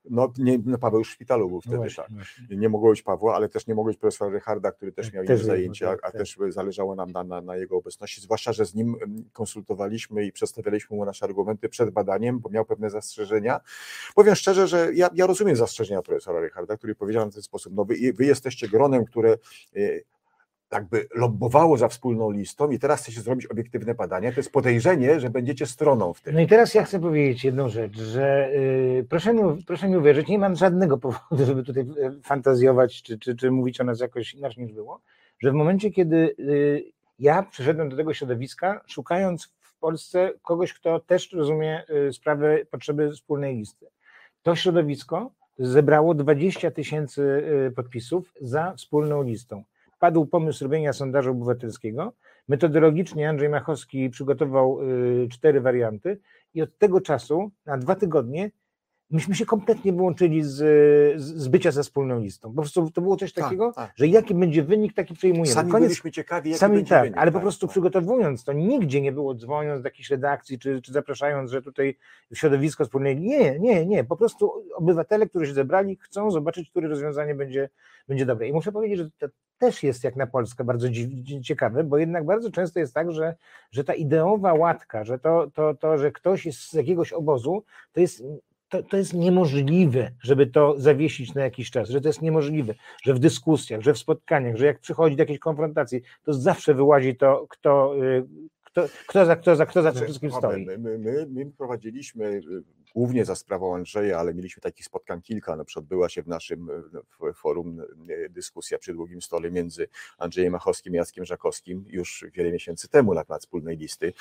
No, nie, no Paweł już w szpitalu był wtedy, no właśnie, tak. Właśnie. Nie mogło być Pawła, ale też nie mogło być profesora Rycharda, który też miał też inne zajęcia, tak, a tak. też zależało nam na, na, na, jego obecności, zwłaszcza, że z nim konsultowaliśmy i przedstawialiśmy mu nasze argumenty przed badaniem, bo miał pewne zastrzeżenia. Powiem szczerze, że ja, ja rozumiem zastrzeżenia profesora Rycharda, który powiedział w ten sposób, no wy, wy jesteście gronem, które y, jakby lobbowało za wspólną listą i teraz chcecie zrobić obiektywne badania, to jest podejrzenie, że będziecie stroną w tym. No i teraz ja chcę powiedzieć jedną rzecz, że yy, proszę, mi, proszę mi uwierzyć, nie mam żadnego *laughs* powodu, żeby tutaj y, fantazjować, czy, czy, czy mówić o nas jakoś inaczej niż było, że w momencie, kiedy yy, ja przyszedłem do tego środowiska, szukając w Polsce kogoś, kto też rozumie yy, sprawę potrzeby wspólnej listy, to środowisko zebrało 20 tysięcy y, podpisów za wspólną listą padł pomysł robienia sondażu obywatelskiego. Metodologicznie Andrzej Machowski przygotował y, cztery warianty i od tego czasu na dwa tygodnie myśmy się kompletnie wyłączyli z, z bycia ze wspólną listą. Po prostu to było coś tak, takiego, tak, tak. że jaki będzie wynik, taki przejmujemy. Sami Koniec, byliśmy ciekawi, jaki sami będzie tak, wynik. Ale po tak, prostu tak. przygotowując to, nigdzie nie było dzwoniąc do jakiejś redakcji, czy, czy zapraszając, że tutaj środowisko wspólne. Nie, nie, nie. Po prostu obywatele, którzy się zebrali, chcą zobaczyć, które rozwiązanie będzie, będzie dobre. I muszę powiedzieć, że to też jest jak na Polskę bardzo ciekawe, bo jednak bardzo często jest tak, że, że ta ideowa łatka, że to, to, to, że ktoś jest z jakiegoś obozu, to jest to, to jest niemożliwe, żeby to zawiesić na jakiś czas, że to jest niemożliwe, że w dyskusjach, że w spotkaniach, że jak przychodzi do jakiejś konfrontacji, to zawsze wyłazi to, kto, y, kto, kto za, kto za, kto za tym wszystkim stoi. My, my, my prowadziliśmy głównie za sprawą Andrzeja, ale mieliśmy takich spotkań kilka, na przykład była się w naszym forum dyskusja przy długim stole między Andrzejem Machowskim i Jackiem Żakowskim już wiele miesięcy temu na temat wspólnej listy.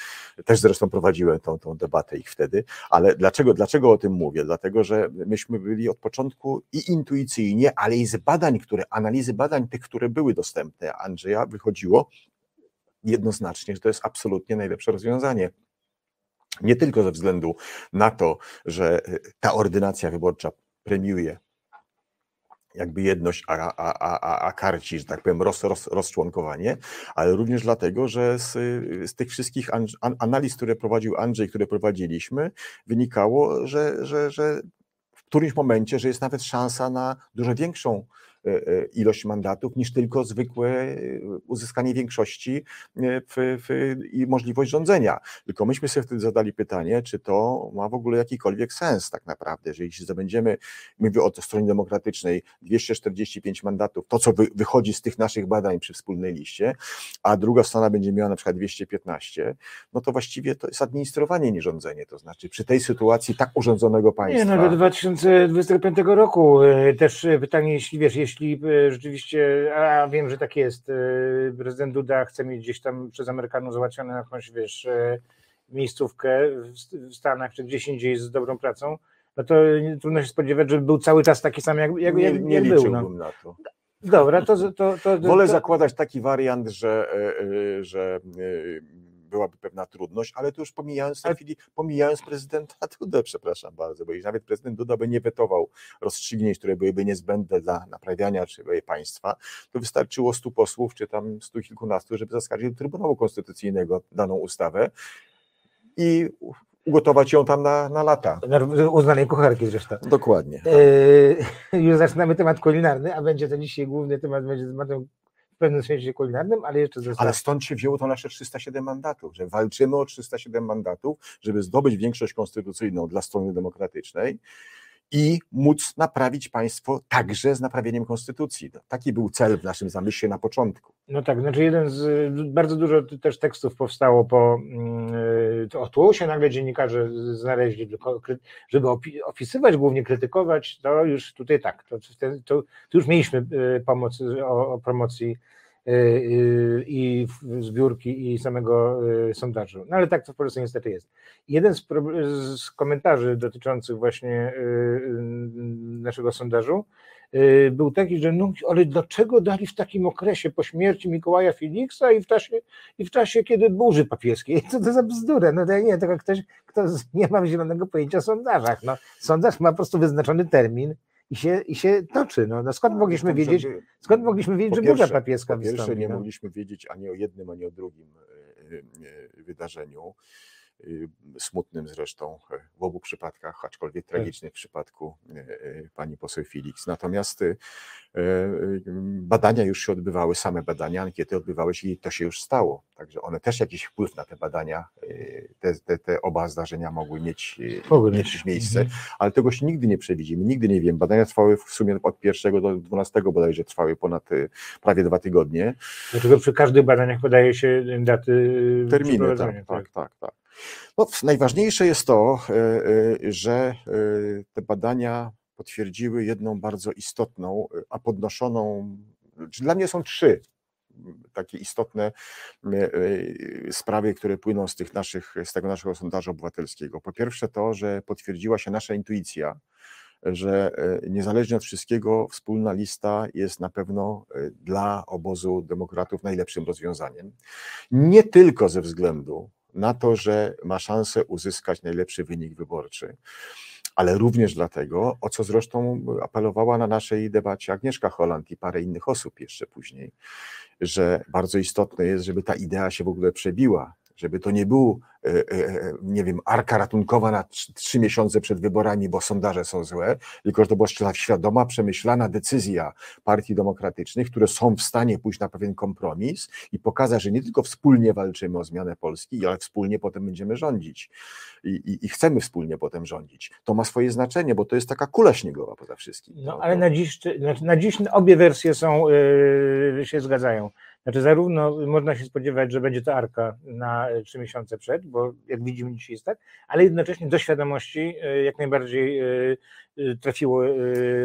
Też zresztą prowadziłem tą, tą debatę ich wtedy, ale dlaczego, dlaczego o tym mówię? Dlatego, że myśmy byli od początku i intuicyjnie, ale i z badań, które, analizy badań tych, które były dostępne Andrzeja wychodziło jednoznacznie, że to jest absolutnie najlepsze rozwiązanie. Nie tylko ze względu na to, że e, ta ordynacja wyborcza premiuje jakby jedność, a, a, a, a karci, że tak powiem, roz, roz, rozczłonkowanie, ale również dlatego, że z, z tych wszystkich analiz, które prowadził Andrzej, które prowadziliśmy, wynikało, że, że, że w którymś momencie, że jest nawet szansa na dużo większą ilość mandatów niż tylko zwykłe e, uzyskanie większości w, w, i możliwość rządzenia. Tylko myśmy sobie wtedy zadali pytanie, czy to ma w ogóle jakikolwiek sens tak naprawdę, że jeśli zdobędziemy, mówię o stronie demokratycznej, 245 mandatów, to co wy, wychodzi z tych naszych badań przy wspólnej liście, a druga strona będzie miała na przykład 215, no to właściwie to jest administrowanie, nie rządzenie. To znaczy przy tej sytuacji tak urządzonego państwa. Nie, no do 2025 roku też pytanie, jeśli wiesz, jeśli jeśli e, rzeczywiście, a wiem, że tak jest, e, prezydent Duda chce mieć gdzieś tam przez Amerykanów załatwione jakąś, wiesz, e, miejscówkę w Stanach czy gdzieś indziej z dobrą pracą, no to trudno się spodziewać, że był cały czas taki sam, jak, jak, nie, jak, nie był. No. na to. Dobra, to, to, to, to Wolę to, zakładać taki wariant, że, że byłaby pewna trudność, ale to już pomijając w tej chwili, pomijając prezydenta *laughs* Dudę, przepraszam bardzo, bo jeśli nawet prezydent Duda by nie wetował rozstrzygnięć, które byłyby niezbędne dla naprawiania czy państwa, to wystarczyło stu posłów, czy tam stu kilkunastu, żeby zaskarżyć do Trybunału Konstytucyjnego daną ustawę i ugotować ją tam na, na lata. Uznanej kucharki zresztą. Dokładnie. Yy, *laughs* już zaczynamy temat kulinarny, a będzie to dzisiaj główny temat, będzie tematem pewnym sensie kulinarnym, ale jeszcze zostało. Ale stąd się wzięło to nasze 307 mandatów, że walczymy o 307 mandatów, żeby zdobyć większość konstytucyjną dla strony demokratycznej i móc naprawić państwo także z naprawieniem konstytucji. Taki był cel w naszym zamyśle na początku. No tak, znaczy jeden z, bardzo dużo też tekstów powstało po, o tu się nagle dziennikarze znaleźli, żeby opisywać, głównie krytykować, to już tutaj tak, to, to, to już mieliśmy y, pomoc o, o promocji i zbiórki i samego sondażu. No ale tak to w Polsce niestety jest. Jeden z, z komentarzy dotyczących właśnie naszego sondażu Y, był taki, że no, ale dlaczego dali w takim okresie po śmierci Mikołaja Feliksa i w czasie, i w czasie kiedy burzy papieskiej? Co to za bzdurę? No nie, tylko ktoś, kto nie ma zielonego pojęcia o sondażach. No, sondaż ma po prostu wyznaczony termin, i się, i się toczy. No, no skąd mogliśmy wiedzieć, skąd mogliśmy wiedzieć, że burza papieska po pierwsze, nie no? mogliśmy wiedzieć ani o jednym, ani o drugim e, e, wydarzeniu. Y, smutnym zresztą e, w obu przypadkach, aczkolwiek tak. tragicznych w przypadku e, e, pani poseł Felix. Natomiast badania już się odbywały, same badania, ankiety odbywały się i to się już stało. Także one też jakiś wpływ na te badania, te, te, te oba zdarzenia mogły mieć, mogły mieć miejsce, mhm. ale tego się nigdy nie przewidzimy, nigdy nie wiem. Badania trwały w sumie od 1 do 12 bodajże trwały ponad prawie dwa tygodnie. Dlaczego przy każdych badaniach podaje się daty terminy, tak, tak, tak, tak, tak. No, najważniejsze jest to, e, e, że e, te badania potwierdziły jedną bardzo istotną, a podnoszoną, dla mnie są trzy takie istotne sprawy, które płyną z, tych naszych, z tego naszego sondażu obywatelskiego. Po pierwsze to, że potwierdziła się nasza intuicja, że niezależnie od wszystkiego wspólna lista jest na pewno dla obozu demokratów najlepszym rozwiązaniem. Nie tylko ze względu na to, że ma szansę uzyskać najlepszy wynik wyborczy, ale również dlatego, o co zresztą apelowała na naszej debacie Agnieszka Holland i parę innych osób jeszcze później, że bardzo istotne jest, żeby ta idea się w ogóle przebiła, żeby to nie był, e, e, e, nie wiem, arka ratunkowa na trzy miesiące przed wyborami, bo sondaże są złe, tylko że to była świadoma, przemyślana decyzja partii demokratycznych, które są w stanie pójść na pewien kompromis i pokazać, że nie tylko wspólnie walczymy o zmianę Polski, ale wspólnie potem będziemy rządzić i, i, i chcemy wspólnie potem rządzić. To ma swoje znaczenie, bo to jest taka kula śniegowa poza wszystkim. No, ale na dziś, na dziś obie wersje są, yy, się zgadzają Znaczy, zarówno można się spodziewać, że będzie to arka na trzy miesiące przed, bo jak widzimy dzisiaj jest tak, ale jednocześnie do świadomości jak najbardziej trafiło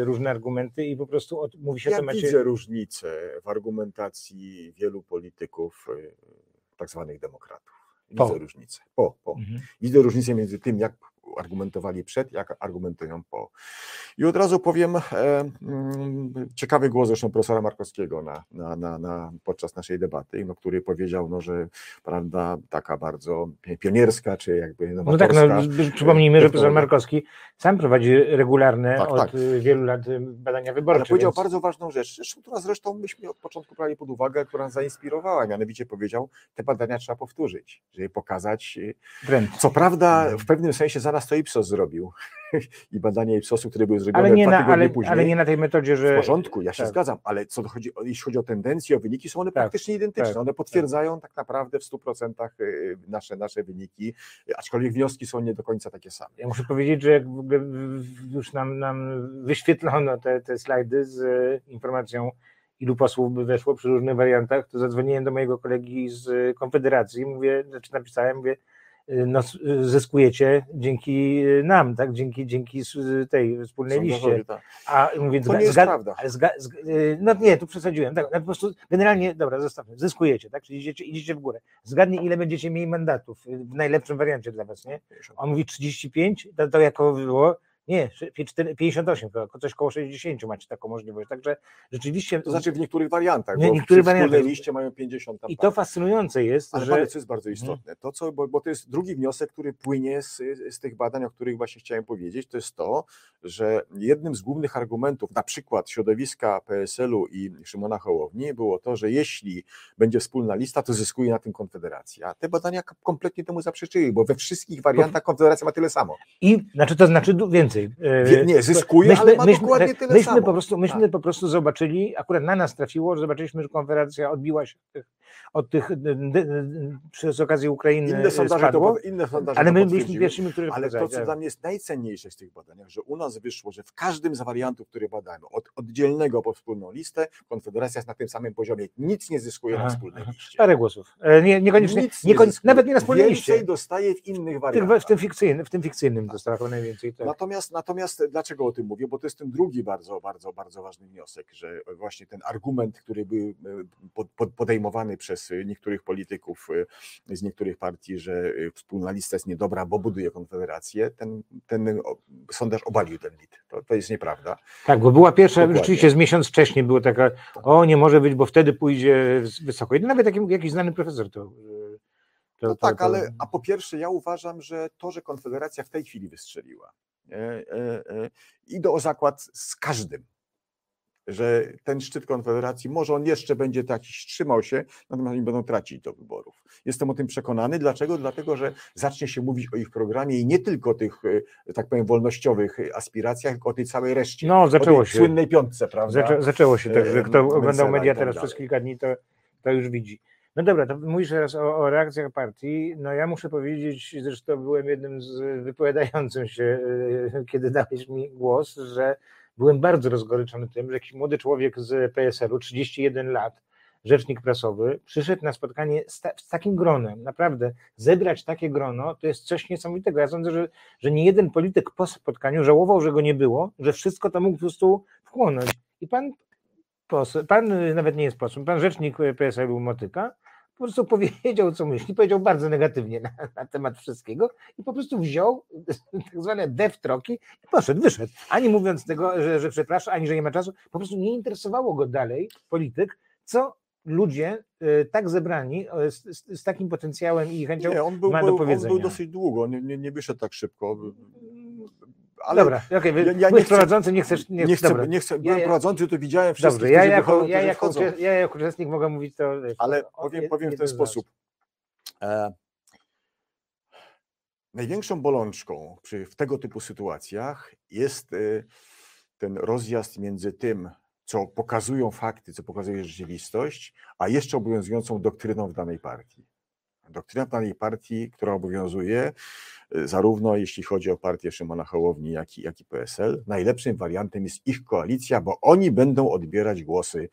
różne argumenty i po prostu mówi się ja o temacie. widzę różnicę w argumentacji wielu polityków, tak zwanych demokratów. Widzę po. różnicę. Po, po. Mhm. Widzę różnicę między tym, jak argumentowali przed, jak argumentują po. I od razu powiem e, mm, ciekawy głos zresztą profesora Markowskiego na, na, na, na, podczas naszej debaty, no, który powiedział, no, że prawda taka bardzo pionierska, czy jakby No tak, no, przypomnijmy, że profesor Markowski sam prowadzi regularne tak, od tak. wielu lat badania wyborcze. Ale powiedział więc... bardzo ważną rzecz, która zresztą myśmy od początku brali pod uwagę, która nas zainspirowała, mianowicie powiedział, te badania trzeba powtórzyć, żeby pokazać, Trend. co prawda w pewnym sensie zaraz to Ipsos zrobił *laughs* i badania Ipsosu, które były zrobione ale nie dwa na, ale, później. Ale nie na tej metodzie, że... W porządku, ja się tak. zgadzam, ale co chodzi, jeśli chodzi o tendencje, o wyniki, są one tak. praktycznie identyczne. Tak. One potwierdzają tak. naprawdę w 100% y, nasze, nasze wyniki, aczkolwiek wnioski są nie do końca takie same. Ja muszę powiedzieć, że jak już nam, nam wyświetlono te, te slajdy z y, informacją ilu posłów by weszło przy różnych wariantach, to zadzwoniłem do mojego kolegi z Konfederacji, mówię, znaczy napisałem, mówię, no, zyskujecie dzięki nam, tak? Dzięki, dzięki tej wspólnej liście. Tak. A mówię, to nie jest prawda. Zga, no nie, tu przesadziłem. Tak, no, po prostu generalnie, dobra, zostawmy, zyskujecie, tak? Czyli idziecie, idziecie w górę. Zgadnij, ile będziecie mieli mandatów w najlepszym wariancie dla was, nie? On mówi 35, to, to jako było nie, 58, coś koło 60 macie taką możliwość. Także rzeczywiście. To znaczy w niektórych wariantach. Nie, niektórych wariantach. liście mają 50 tam I to fascynujące jest. Ale że... co jest bardzo mhm. istotne, to co, bo, bo, to jest drugi wniosek, który płynie z, z tych badań, o których właśnie chciałem powiedzieć, to jest to, że jednym z głównych argumentów, na przykład środowiska PSL-u i Szymona Hołowni, było to, że jeśli będzie wspólna lista, to zyskuje na tym Konfederacja. A te badania kompletnie temu zaprzeczyły, bo we wszystkich wariantach Konfederacja ma tyle samo. I znaczy to znaczy więcej więcej. Nie, zyskuje, myśmy, ale ma myśmy, dokładnie tyle myśmy samo. Po prostu, myśmy tak. po prostu zobaczyli, akurat na nas trafiło, że zobaczyliśmy, że konferencja odbiła się od tych, przez okazję Ukrainy inne sondaże spadło, to, inne sondaże ale my byliśmy pierwszymi, które Ale to, co dla mnie jest najcenniejsze z tych badaniach, że u nas wyszło, że w każdym z wariantów, które badamy, od oddzielnego po wspólną listę, Konfederacja jest na tym samym poziomie. Nic nie zyskuje aha, na wspólnej liście. Parę głosów. E, nie, niekoniecznie, Nic nie nawet nie na wspólnej Więcej liście. dostaje w innych wariantach. W, tym fikcyjnym, w tym fikcyjnym tak. dostała najwięcej. Tak. Natomiast, natomiast dlaczego o tym mówię? Bo to jest ten drugi bardzo, bardzo, bardzo ważny wniosek, że właśnie ten argument, który był e, podejmowany przez niektórych polityków, y, z niektórych partii, że y, wspólna lista jest niedobra, bo buduje konfederację, ten, ten sondaż obalił ten mit. To, to jest nieprawda. Tak, bo była pierwsza, Dokładnie. rzeczywiście z miesiąc wcześniej było taka, o nie może być, bo wtedy pójdzie wysoko. I nawet taki, jakiś znany profesor to to, no to, tak, to... ale a po pierwsze ja uważam, że to, że Konfederacja w tej chwili wystrzeliła, e, e, e, idę o zakład z każdym, że ten szczyt Konfederacji, może on jeszcze będzie taki trzymał się, natomiast oni będą tracić do wyborów. Jestem o tym przekonany. Dlaczego? Dlatego, że zacznie się mówić o ich programie i nie tylko tych, tak powiem, wolnościowych aspiracjach, tylko o tej całej reszcie. No, zaczęło się. Słynnej piątce, prawda? Zaczę, zaczęło się, tak, że kto oglądał media tak teraz przez kilka dni, to, to już widzi. No dobra, to mówisz teraz o, o, reakcjach partii. No ja muszę powiedzieć, zresztą byłem jednym z wypowiadającym się, e, kiedy dałeś mi głos, że byłem bardzo rozgoryczony tym, że jakiś młody człowiek z PSL-u, 31 lat, rzecznik prasowy, przyszedł na spotkanie z, ta, z, takim gronem. Naprawdę, zebrać takie grono to jest coś niesamowitego. Ja sądzę, że, że nie jeden polityk po spotkaniu żałował, że go nie było, że wszystko to mógł po prostu wchłonąć. I pan, pan nawet nie jest posłem, pan rzecznik PSL-u Motyka, po prostu powiedział, co myśli, powiedział bardzo negatywnie na, na, temat wszystkiego i po prostu wziął *laughs* tak zwane deftroki i poszedł, wyszedł. Ani mówiąc tego, że, że przepraszam, ani że nie ma czasu, po prostu nie interesowało go dalej polityk, co ludzie y, tak zebrani z, z, z, takim potencjałem i chęcią nie, on był, ma do powiedzenia. On był dosyć długo, nie, nie, nie wyszedł tak szybko ale dobra, okay, ja, ja nie prowadzący, nie chcesz... Nie, nie chcę, nie chcę, byłem ja, prowadzący, to widziałem wszystkich, Dobrze, ja jako, wychodzą, ja, jako, ja jako uczestnik mogę mówić to... Wiesz, ale powiem, powiem w ten sposób. E, największą bolączką przy, w tego typu sytuacjach jest e, ten rozjazd między tym, co pokazują fakty, co pokazuje rzeczywistość, a jeszcze obowiązującą doktryną w danej partii. Doktryna w danej partii, która obowiązuje, Y, zarówno jeśli chodzi o partię Szymona Hołowni, jak i, jak i PSL. Najlepszym wariantem jest ich koalicja, bo oni będą odbierać głosy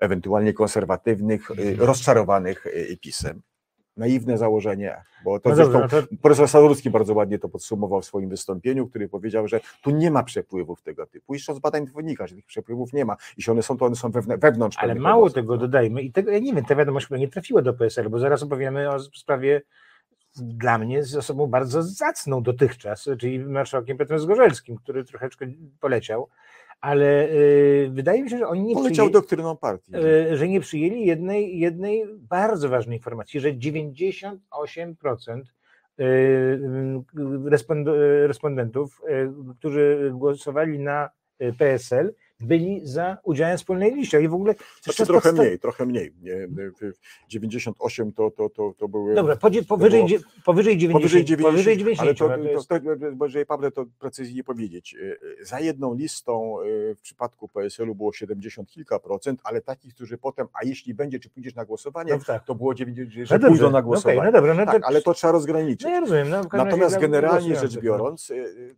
ewentualnie konserwatywnych, y, rozczarowanych y, PiSem. Naiwne założenie, bo to No zresztą dobrze, no to- profesor Sadurski bardzo ładnie to podsumował w swoim wystąpieniu, który powiedział, że tu nie ma przepływów tego typu. I z badań wynika, że tych przepływów nie ma. Jeśli one są, to one są wewnę- wewnątrz. Ale mało obozów. tego dodajmy i tego, ja nie wiem, ta wiadomość chyba nie trafiła do PSL, bo zaraz opowiemy o sprawie dla mnie z osobą bardzo zacną dotychczas, czyli marszałkiem Piotrem Zgorzelskim, który troszeczkę poleciał, ale y, wydaje mi się, że oni nie Poleciał przyjęli, doktryną partii. y, że nie przyjęli jednej, jednej bardzo ważnej informacji, że 98% y, respond, respondentów, którzy głosowali na PSL, byli za udziałem wspólnej liście. I w ogóle Znaczy trochę mniej, trochę mniej. Nie, 98 to, to, to, to były. Dobra, powyżej, dzie- powyżej 90. Powyżej 90, powyżej 90 ale to, no to jest- to, to, bo jeżeli Pawle, to precyzyjnie powiedzieć. y, y, Za jedną listą y, w przypadku PSL-u było 70 kilka procent, ale takich, którzy potem, a jeśli będzie, czy pójdziesz na głosowanie, no tak. to było 90, że No dobrze, pójdą na no okej, głosowanie. no dobra, no tak, to, ale to trzeba rozgraniczyć. no ja rozumiem. No, Natomiast generalnie rzecz no. biorąc,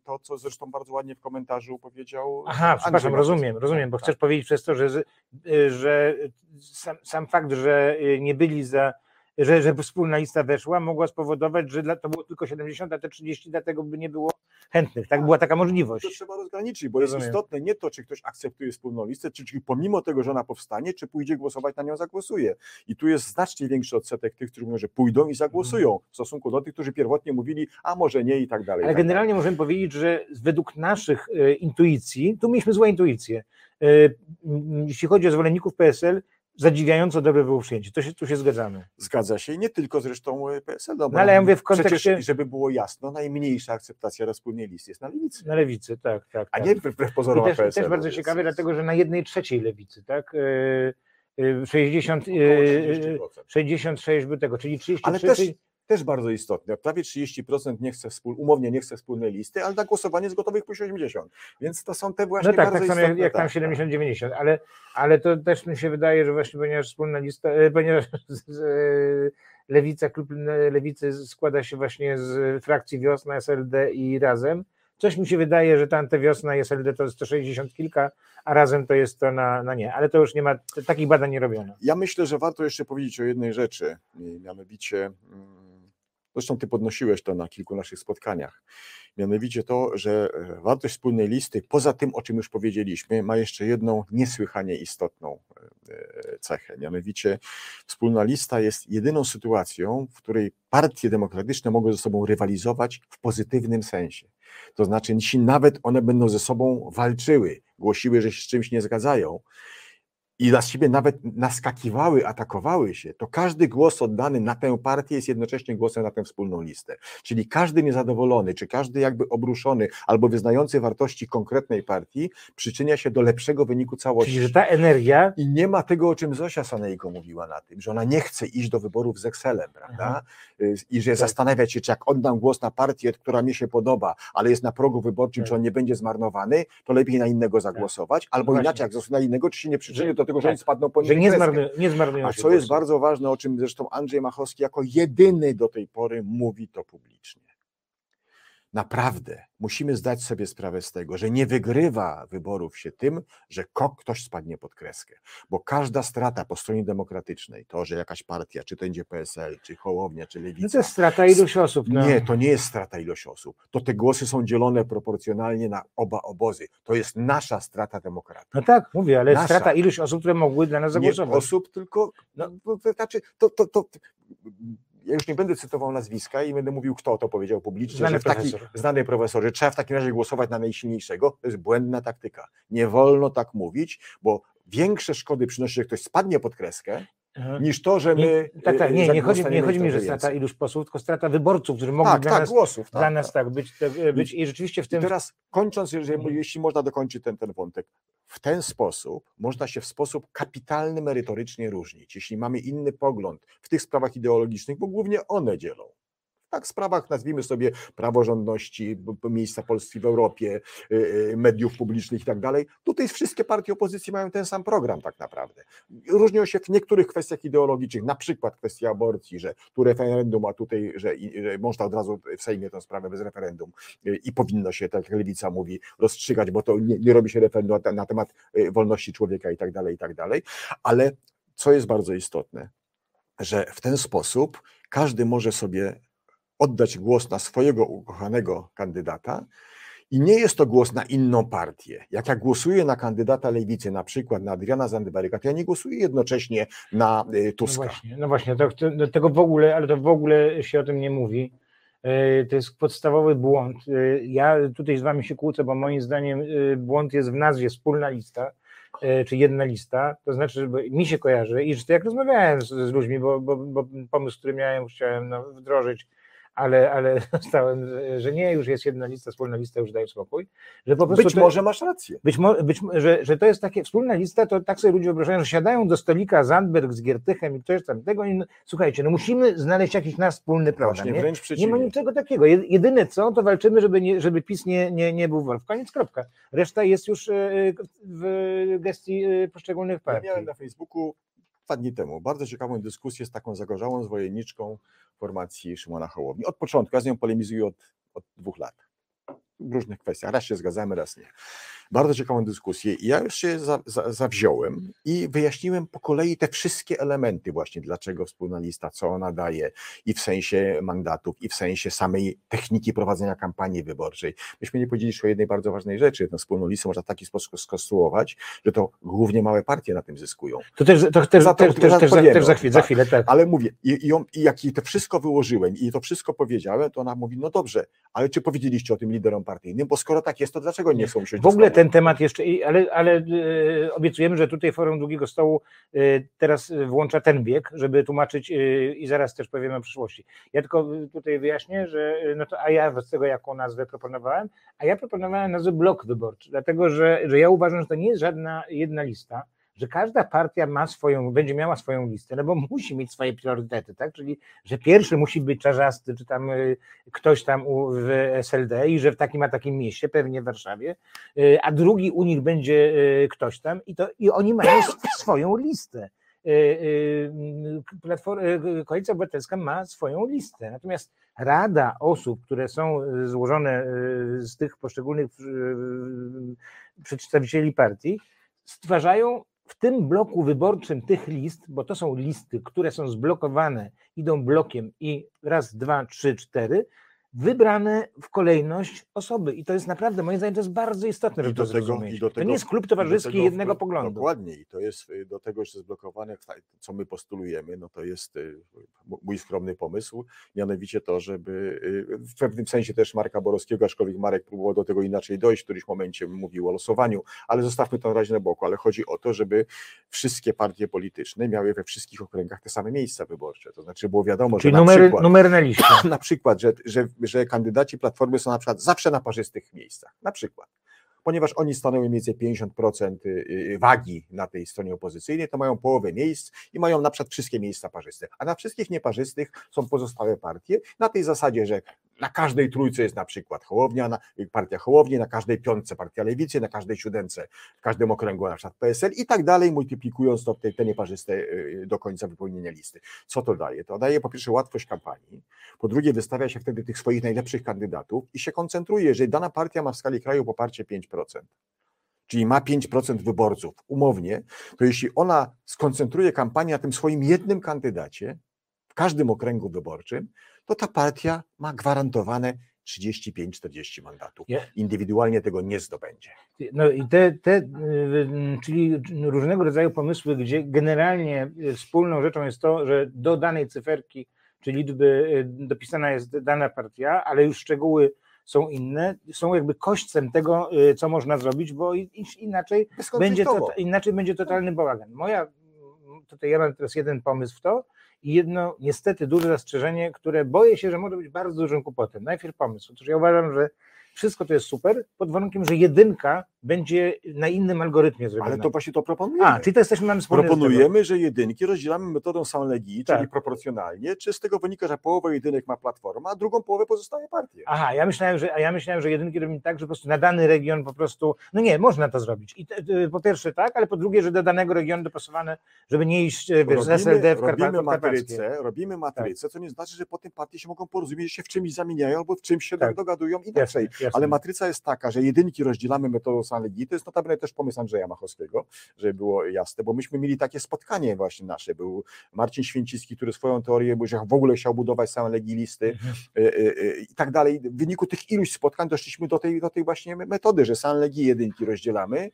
to co zresztą bardzo ładnie w komentarzu powiedział. Aha, Andrzej przepraszam, Machowski. Rozumiem, rozumiem, bo Tak, chcesz powiedzieć przez to, że, y, że sam, sam fakt, że y, nie byli za, że, że wspólna lista weszła, mogła spowodować, że dla, to było tylko 70, a te 30, dlatego by nie było chętnych. Tak, była taka możliwość. To trzeba rozgraniczyć, bo jest Rozumiem. istotne nie to, czy ktoś akceptuje wspólną listę, czy, czy pomimo tego, że ona powstanie, czy pójdzie głosować, na nią zagłosuje. I tu jest znacznie większy odsetek tych, którzy mówią, że pójdą i zagłosują, w stosunku do tych, którzy pierwotnie mówili, a może nie i tak dalej. Ale tak generalnie możemy powiedzieć, że według naszych e, intuicji, tu mieliśmy złe intuicje, e, jeśli chodzi o zwolenników PSL, zadziwiająco dobre było przyjęcie. To się, tu się zgadzamy. Zgadza się i nie tylko zresztą e, PSL. No, No ale ja mówię w Przecież, kontekście żeby było jasno, najmniejsza akceptacja dla wspólnej listy jest na lewicy, na lewicy, tak, tak. a tak. nie wbrew I pozorom też, PSL. też bardzo ciekawe, dlatego że na jednej trzeciej lewicy, tak? e, e, 60, e, 66 by tego, czyli 33. Ale też, też bardzo istotne. Prawie 30% nie chce wspól, umownie nie chce wspólnej listy, ale na głosowanie jest gotowych po 80. Więc to są te właśnie No tak, bardzo tak samo jak, jak tam tak, 70-90, ale, ale to też mi się wydaje, że właśnie ponieważ wspólna lista, e, ponieważ *laughs* z- e, lewica, klub lewicy składa się właśnie z frakcji Wiosna, SLD i Razem, coś mi się wydaje, że tam te Wiosna i SLD to jest 160 kilka, a Razem to jest to na, na nie, ale to już nie ma, takich badań nie robiono. Ja myślę, że warto jeszcze powiedzieć o jednej rzeczy, mianowicie, mm, zresztą ty podnosiłeś to na kilku naszych spotkaniach, mianowicie to, że e, wartość wspólnej listy, poza tym, o czym już powiedzieliśmy, ma jeszcze jedną niesłychanie istotną e, e, cechę, mianowicie wspólna lista jest jedyną sytuacją, w której partie demokratyczne mogą ze sobą rywalizować w pozytywnym sensie. To znaczy, jeśli nawet one będą ze sobą walczyły, głosiły, że się z czymś nie zgadzają, i na siebie nawet naskakiwały, atakowały się, to każdy głos oddany na tę partię jest jednocześnie głosem na tę wspólną listę. Czyli każdy niezadowolony, czy każdy jakby obruszony albo wyznający wartości konkretnej partii przyczynia się do lepszego wyniku całości. Czyli, że ta energia, I nie ma tego, o czym Zosia Sanejko mówiła na tym, że ona nie chce iść do wyborów z Excelem, prawda? Y, I że Tak. zastanawiać się, czy jak oddam głos na partię, która mi się podoba, ale jest na progu wyborczym, Tak. czy on nie będzie zmarnowany, to lepiej na innego zagłosować, albo Właśnie. inaczej, jak zostanie na innego, czy się nie przyczyni Że- do tego, że tak. oni spadną że poniżej nie, kreskę. zmarnują, nie zmarnują A co jest bardzo ważne, o czym zresztą Andrzej Machowski jako jedyny do tej pory mówi to publicznie. Naprawdę musimy zdać sobie sprawę z tego, że nie wygrywa wyborów się tym, że ktoś spadnie pod kreskę. Bo każda strata po stronie demokratycznej, to, że jakaś partia, czy to będzie PSL, czy Hołownia, czy No Lewica, to jest strata iluś osób. No. nie, to nie jest strata ilości osób. To te głosy są dzielone proporcjonalnie na oba obozy. To jest nasza strata demokracji. No tak, mówię, ale Nasza. strata iluś osób, które mogły dla nas nie zagłosować. osób, tylko no, to znaczy, to, to, to, ja już nie będę cytował nazwiska i będę mówił, kto to powiedział publicznie, Znany że w taki, profesor. znany profesor, że trzeba w takim razie głosować na najsilniejszego. To jest błędna taktyka. Nie wolno tak mówić, bo większe szkody przynosi, że ktoś spadnie pod kreskę, Aha. niż to, że my. Nie, tak, tak, y, nie, nie chodzi, nie chodzi mi, że strata iluś posłów, tylko strata wyborców, którzy mogli Tak, dla, tak, nas, głosów. dla tak, nas tak. tak być, być i rzeczywiście w I tym teraz kończąc, jeżeli, Mhm. jeśli można dokończyć ten, ten wątek, w ten sposób można się w sposób kapitalny merytorycznie różnić. Jeśli mamy inny pogląd w tych sprawach ideologicznych, bo głównie one dzielą tak, w sprawach, nazwijmy sobie, praworządności, miejsca Polski w Europie, y, y, mediów publicznych i tak dalej. Tutaj wszystkie partie opozycji mają ten sam program tak naprawdę. Różnią się w niektórych kwestiach ideologicznych, na przykład kwestia aborcji, że tu referendum, a tutaj, że, że można od razu w Sejmie tę sprawę bez referendum y, i powinno się, tak jak Lewica mówi, rozstrzygać, bo to nie, nie robi się referendum na, na temat wolności człowieka i tak dalej, i tak dalej. Ale co jest bardzo istotne, że w ten sposób każdy może sobie oddać głos na swojego ukochanego kandydata i nie jest to głos na inną partię. Jak ja głosuję na kandydata lewicy, na przykład na Adriana Zandberga, to ja nie głosuję jednocześnie na y, No Tuska. właśnie, no właśnie to, to, tego w ogóle, ale to w ogóle się o tym nie mówi. E, To jest podstawowy błąd. E, Ja tutaj z wami się kłócę, bo moim zdaniem błąd jest w nazwie wspólna lista, czy jedna lista. To znaczy, żeby mi się kojarzy i że jak rozmawiałem z, z ludźmi, bo, bo, bo pomysł, który miałem, chciałem no, wdrożyć, ale, ale *laughs* dostałem, że nie, już jest jedna lista, wspólna lista, już daj spokój. Że po prostu Być to- może masz rację. być może, być, mo- że, że to jest takie wspólna lista, to tak sobie ludzie wyobrażają, że siadają do stolika Zandberg z Giertychem i ktoś tam tego. I, słuchajcie, no musimy znaleźć jakiś nasz wspólny program. Właśnie Nie? wręcz nie ma niczego takiego. Jed- Jedyne co, to walczymy, żeby, nie, żeby PiS nie, nie, nie był wolf. Koniec, kropka. Reszta jest już e, w gestii e, poszczególnych Ja partii. miałem na Facebooku dwa dni temu bardzo ciekawą dyskusję z taką zagorzałą zwolenniczką formacji Szymona Hołowni. Od początku, ja z nią polemizuję od, od dwóch lat. W różnych kwestiach. Raz się zgadzamy, raz nie. Bardzo ciekawą dyskusję i ja już się za, za, zawziąłem i wyjaśniłem po kolei te wszystkie elementy właśnie, dlaczego wspólna lista, co ona daje i w sensie mandatów, i w sensie samej techniki prowadzenia kampanii wyborczej. Myśmy nie powiedzieli jeszcze o jednej bardzo ważnej rzeczy. Tę wspólną listę można w taki sposób skonstruować, że to głównie małe partie na tym zyskują. To też, to też, Za to- też, też, też, za, też za chwilę, za tak. chwilę, tak. Ale mówię, i, i, on, i jak jej to wszystko wyłożyłem i to wszystko powiedziałem, to ona mówi, no dobrze, ale czy powiedzieliście o tym liderom partyjnym? Bo skoro tak jest, to dlaczego nie chcą usiąść W ogóle? Ten temat jeszcze, ale, ale e, obiecujemy, że tutaj Forum Długiego Stołu e, teraz włącza ten bieg, żeby tłumaczyć e, i zaraz też powiemy o przyszłości. Ja tylko tutaj wyjaśnię, że no to, a ja z tego jaką nazwę proponowałem, a ja proponowałem nazwę blok wyborczy, dlatego że, że ja uważam, że to nie jest żadna jedna lista, że każda partia ma swoją, będzie miała swoją listę, no bo *laughs* musi mieć swoje priorytety, tak? Czyli, że pierwszy musi być czarzasty, czy tam y, ktoś tam w SLD i że w takim a takim mieście, pewnie w Warszawie, y, a drugi u nich będzie y, ktoś tam i, to, i oni mają sw- swoją listę. Platform, y, Koalicja Obywatelska ma swoją listę, natomiast rada osób, które są złożone z tych poszczególnych przedstawicieli partii, stwarzają w tym bloku wyborczym tych list, bo to są listy, które są zblokowane, idą blokiem i raz, dwa, trzy, cztery, wybrane w kolejność osoby. I to jest naprawdę, moim zdaniem, to jest bardzo istotne, I żeby do to tego- i do to tego- nie jest klub i towarzyski tego jednego poglądu. Dokładnie i to jest y, do tego jeszcze zblokowane, co my postulujemy, no to jest y, mój skromny pomysł, mianowicie to, żeby y, w pewnym sensie też Marka Borowskiego, aczkolwiek Marek próbował do tego inaczej dojść, w którymś momencie mówił o losowaniu, ale zostawmy to na razie na boku, ale chodzi o to, żeby wszystkie partie polityczne miały we wszystkich okręgach te same miejsca wyborcze, to znaczy było wiadomo, Czyli że na numery, przykład numery na liście. *clears throat* na przykład, że, że, że kandydaci Platformy są na przykład zawsze na parzystych miejscach, na przykład. Ponieważ oni stanowią mniej więcej 50% y, y, wagi na tej stronie opozycyjnej, to mają połowę miejsc i mają na przykład wszystkie miejsca parzyste. A na wszystkich nieparzystych są pozostałe partie na tej zasadzie, że na każdej trójce jest na przykład Hołownia, na, partia Hołowni, na każdej piątce partia Lewicy, na każdej siódemce, w każdym okręgu na przykład PSL i tak dalej, multiplikując to te, te nieparzyste y, do końca wypełnienia listy. Co to daje? To daje po pierwsze łatwość kampanii, po drugie, wystawia się wtedy tych swoich najlepszych kandydatów i się koncentruje, że dana partia ma w skali kraju poparcie 5%, czyli ma 5% wyborców, umownie, to jeśli ona skoncentruje kampanię na tym swoim jednym kandydacie każdym okręgu wyborczym, to ta partia ma gwarantowane 35-40 mandatów. Indywidualnie tego nie zdobędzie. No i te, te, y, czyli różnego rodzaju pomysły, gdzie generalnie y, wspólną rzeczą jest to, że do danej cyferki czy liczby y, dopisana jest dana partia, ale już szczegóły są inne, są jakby kośćcem tego, co można zrobić, bo inaczej będzie, to, inaczej będzie totalny bałagan. Moja, tutaj ja mam teraz jeden pomysł w to i jedno niestety duże zastrzeżenie, które boję się, że może być bardzo dużym kłopotem. Najpierw pomysł. Otóż ja uważam, że wszystko to jest super, pod warunkiem, że jedynka będzie na innym algorytmie zrobione. Ale to właśnie to proponujemy. A, czyli to jesteśmy, mamy. Proponujemy, że jedynki rozdzielamy metodą Sanlegii, czyli Tak. proporcjonalnie, czy z tego wynika, że połowę jedynek ma platforma, a drugą połowę pozostaje partie. Aha, ja myślałem, że, a ja myślałem, że jedynki robimy tak, że po prostu na dany region po prostu, no nie, można to zrobić. I po pierwsze tak, ale po drugie, że do danego regionu dopasowane, żeby nie iść, e, wiesz, z SLD w robimy Karpa- Karpackie. matrycę, robimy matrycę, co nie znaczy, że potem partie się mogą porozumieć, że się w czymś zamieniają albo w czymś się Tak. dogadują inaczej. Jasne, jasne. Ale matryca jest taka, że jedynki rozdzielamy metodą Sanlegii. To jest notabene też pomysł Andrzeja Machowskiego, żeby było jasne, bo myśmy mieli takie spotkanie właśnie nasze. Był Marcin Święcicki, który swoją teorię, bo w ogóle chciał budować Sanlegii listy Mhm. y, y, y, i tak dalej. W wyniku tych iluś spotkań doszliśmy do tej, do tej właśnie metody, że Sanlegii jedynki rozdzielamy,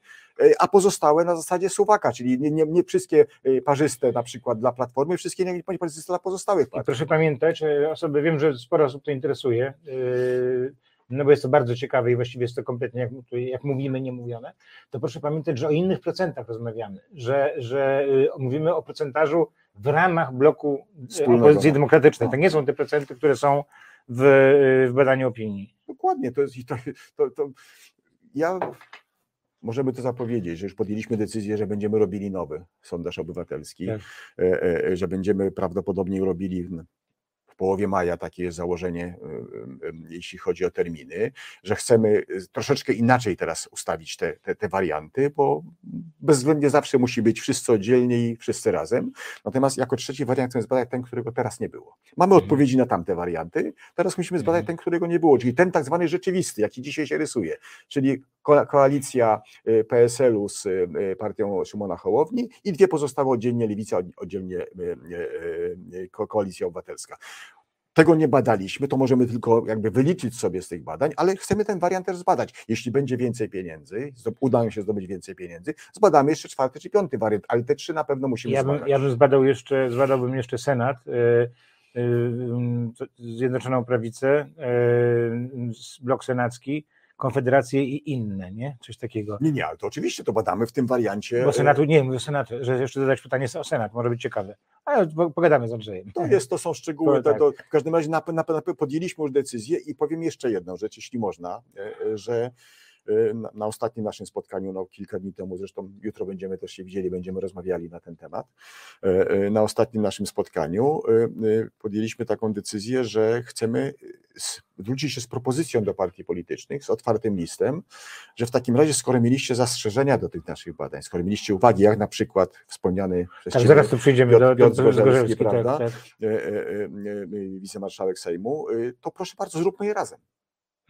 a pozostałe na zasadzie suwaka, czyli nie, nie, nie wszystkie parzyste na przykład dla Platformy, wszystkie nie parzyste dla pozostałych I proszę pamiętać, e, osoby, wiem, że sporo osób to interesuje, yy, no bo jest to bardzo ciekawe i właściwie jest to kompletnie, jak, jak mówimy, nie mówione, to proszę pamiętać, że o innych procentach rozmawiamy, że, że yy, mówimy o procentażu w ramach bloku yy, Wspólnego. opozycji demokratycznej. To nie są te procenty, które są w, yy, w badaniu opinii. Dokładnie, to jest i to, to, to ja możemy to zapowiedzieć, że już podjęliśmy decyzję, że będziemy robili nowy sondaż obywatelski, Tak. e, e, że będziemy prawdopodobnie robili w- połowie maja, takie jest założenie, jeśli chodzi o terminy, że chcemy e, troszeczkę inaczej teraz ustawić te, te, te warianty, bo bezwzględnie zawsze musi być wszyscy oddzielnie i wszyscy razem. Natomiast jako trzeci wariant chcemy zbadać ten, którego teraz nie było. Mamy Mhm. odpowiedzi na tamte warianty, teraz musimy zbadać Mhm. ten, którego nie było, czyli ten tak zwany rzeczywisty, jaki dzisiaj się rysuje, czyli koalicja y, PSL-u z y, y, partią Szymona Hołowni i dwie pozostałe oddzielnie Lewica, od- oddzielnie ko- Koalicja Obywatelska. Tego nie badaliśmy, to możemy tylko jakby wyliczyć sobie z tych badań, ale chcemy ten wariant też zbadać. Jeśli będzie więcej pieniędzy, uda nam się zdobyć więcej pieniędzy, zbadamy jeszcze czwarty czy piąty wariant, ale te trzy na pewno musimy Ja bym, zbadać. ja bym zbadał jeszcze, zbadałbym jeszcze Senat, yy, yy, Zjednoczoną Prawicę, yy, Blok Senacki, Konfederację i inne, nie? Coś takiego. Nie, nie, ale to oczywiście to badamy w tym wariancie. Bo e, Senatu, nie mówię o Senatu, że jeszcze dodać pytanie o Senat, może być ciekawe. Ale po- pogadamy z Andrzejem. To jest, to są szczegóły. To tak. w każdym razie na, na, na, podjęliśmy już decyzję i powiem jeszcze jedną rzecz, jeśli można, e, e, że na, na ostatnim naszym spotkaniu, no kilka dni temu, zresztą jutro będziemy też się widzieli, będziemy rozmawiali na ten temat. e, e, Na ostatnim naszym spotkaniu podjęliśmy taką decyzję, że chcemy zwrócić się z propozycją do partii politycznych, z otwartym listem, że w takim razie, skoro mieliście zastrzeżenia do tych naszych badań, skoro mieliście uwagi, jak na przykład wspomniany przez Tak, ciebie zaraz tu przyjdziemy Piotr- do, Piotr do tak, prawda? tak. e, wicemarszałek Sejmu, to proszę bardzo, zróbmy je razem.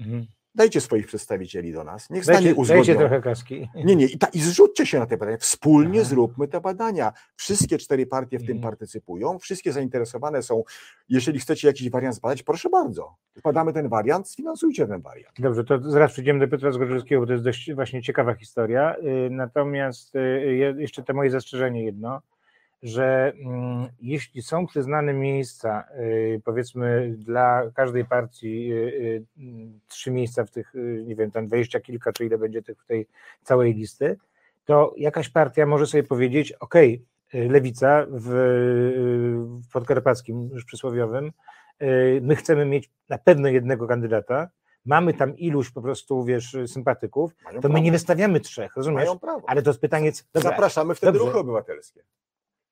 Mhm. Dajcie swoich przedstawicieli do nas, niech zdanie Dajcie, uzgodnią. dajcie trochę kaski. Nie, nie, i, ta, i zrzućcie się na te badania. Wspólnie Aha. zróbmy te badania. Wszystkie cztery partie w tym Mhm. partycypują, wszystkie zainteresowane są. Jeżeli chcecie jakiś wariant zbadać, proszę bardzo. Zbadamy ten wariant, sfinansujcie ten wariant. Dobrze, to zaraz przejdziemy do Piotra Zgorzelskiego, bo to jest dość właśnie ciekawa historia. Y, Natomiast y, je- jeszcze to moje zastrzeżenie jedno, że mm, jeśli są przyznane miejsca, y, powiedzmy dla każdej partii y, y, mm, trzy miejsca w tych, nie wiem, tam dwadzieścia kilka, czy ile będzie tych tej całej listy, to jakaś partia może sobie powiedzieć, ok, lewica w, w podkarpackim już przysłowiowym, my chcemy mieć na pewno jednego kandydata, mamy tam iluś po prostu, wiesz, sympatyków, Mają to my prawo. nie wystawiamy trzech, rozumiesz? Ale to jest pytanie, dobra, Zapraszamy wtedy dobrze. ruchy obywatelskie.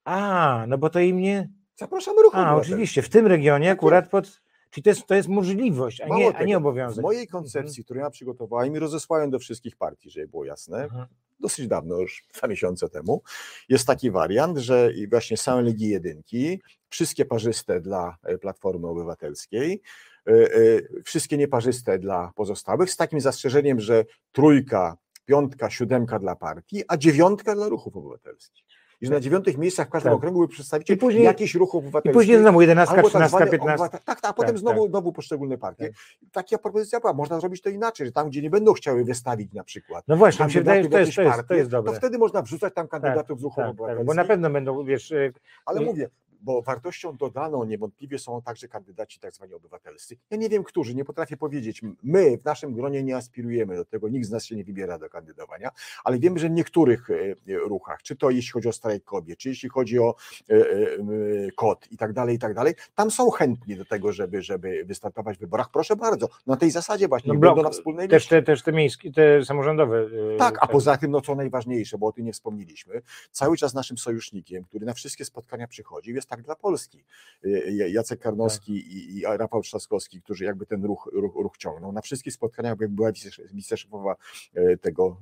A, no bo to im nie, Zapraszamy ruchy a, oczywiście, w tym regionie Tak akurat pod, czyli to jest, to jest możliwość, a nie, a nie W obowiązek. mojej koncepcji, którą ja przygotowałem i rozesłałem do wszystkich partii, żeby było jasne, Mhm. dosyć dawno, już dwa miesiące temu, jest taki wariant, że właśnie same Ligi Jedynki, wszystkie parzyste dla e, Platformy Obywatelskiej, e, e, wszystkie nieparzyste dla pozostałych, z takim zastrzeżeniem, że trójka, piątka, siódemka dla partii, a dziewiątka dla ruchów obywatelskich. I że na dziewiątych miejscach w każdym Tak. okręgu były przedstawiciel I później- jakichś ruchów I obywatelskich. później znowu 11, Albo tak 13, zwany 15. obywatel- Tak, tak, a potem Tak, znowu, znowu poszczególne partie. Taka propozycja była. Można zrobić to inaczej, że tam, gdzie nie będą chciały wystawić na przykład No właśnie, mi się wydaje, że to jest, to jest, to jest dobre. to wtedy można wrzucać tam kandydatów z Tak, tak, obywatelskich. bo na pewno będą, wiesz, y, Ale y- mówię, bo wartością dodaną niewątpliwie są także kandydaci tak zwani obywatelscy. Ja nie wiem, którzy, nie potrafię powiedzieć. My w naszym gronie nie aspirujemy do tego, nikt z nas się nie wybiera do kandydowania, ale wiemy, że w niektórych ruchach, czy to jeśli chodzi o strajk kobiet, czy jeśli chodzi o kod i tak dalej, i tak dalej, tam są chętni do tego, żeby, żeby wystartować w wyborach. Proszę bardzo, na tej zasadzie właśnie, no blok, na wspólnej też te, też te miejskie, te samorządowe. Tak, a poza tym, no co najważniejsze, bo o tym nie wspomnieliśmy, cały czas naszym sojusznikiem, który na wszystkie spotkania przychodził, jest tak dla Polski. Jacek Karnowski tak. i, i Rafał Trzaskowski, którzy jakby ten ruch, ruch, ruch ciągną. Na wszystkich spotkaniach jakby była wiceszefowa tego,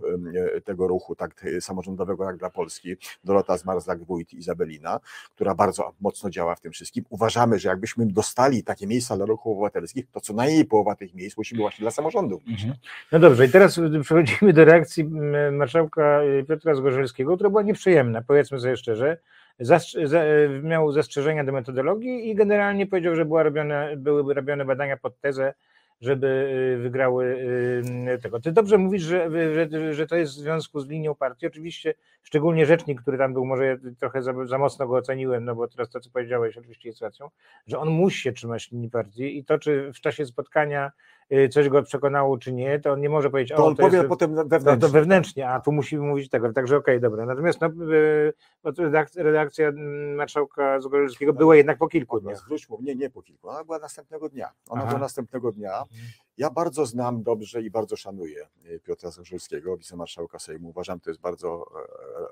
tego ruchu, tak samorządowego jak dla Polski, Dorota Zmarzlak-Wójt Izabelina, która bardzo mocno działa w tym wszystkim. Uważamy, że jakbyśmy dostali takie miejsca dla ruchów obywatelskich, to co najmniej połowa tych miejsc musi być właśnie dla samorządów. Mhm. No dobrze, i teraz przechodzimy do reakcji marszałka Piotra Zgorzelskiego, która była nieprzyjemna, powiedzmy sobie szczerze. Miał zastrzeżenia do metodologii i generalnie powiedział, że była robione, były robione badania pod tezę, żeby y, wygrały y, tego. Ty dobrze mówisz, że, że, że to jest w związku z linią partii. Oczywiście, szczególnie rzecznik, który tam był, może ja trochę za, za mocno go oceniłem, no bo teraz to, co powiedziałeś, oczywiście jest racją, że on musi się trzymać linii partii i to, czy w czasie spotkania coś go przekonało, czy nie, to on nie może powiedzieć, to on to powie jest, potem wewnętrznie. To, to wewnętrznie, a tu musimy mówić tego, także okej, okay, dobra. Natomiast no, y, redakcja marszałka Zgorzelskiego była jednak po kilku dniach. Zwróćmy, nie, nie po kilku, ona była następnego dnia. Ona Aha. była następnego dnia. Ja bardzo znam dobrze i bardzo szanuję y, Piotra Zgorzelskiego, wicemarszałka Sejmu. Uważam, to jest bardzo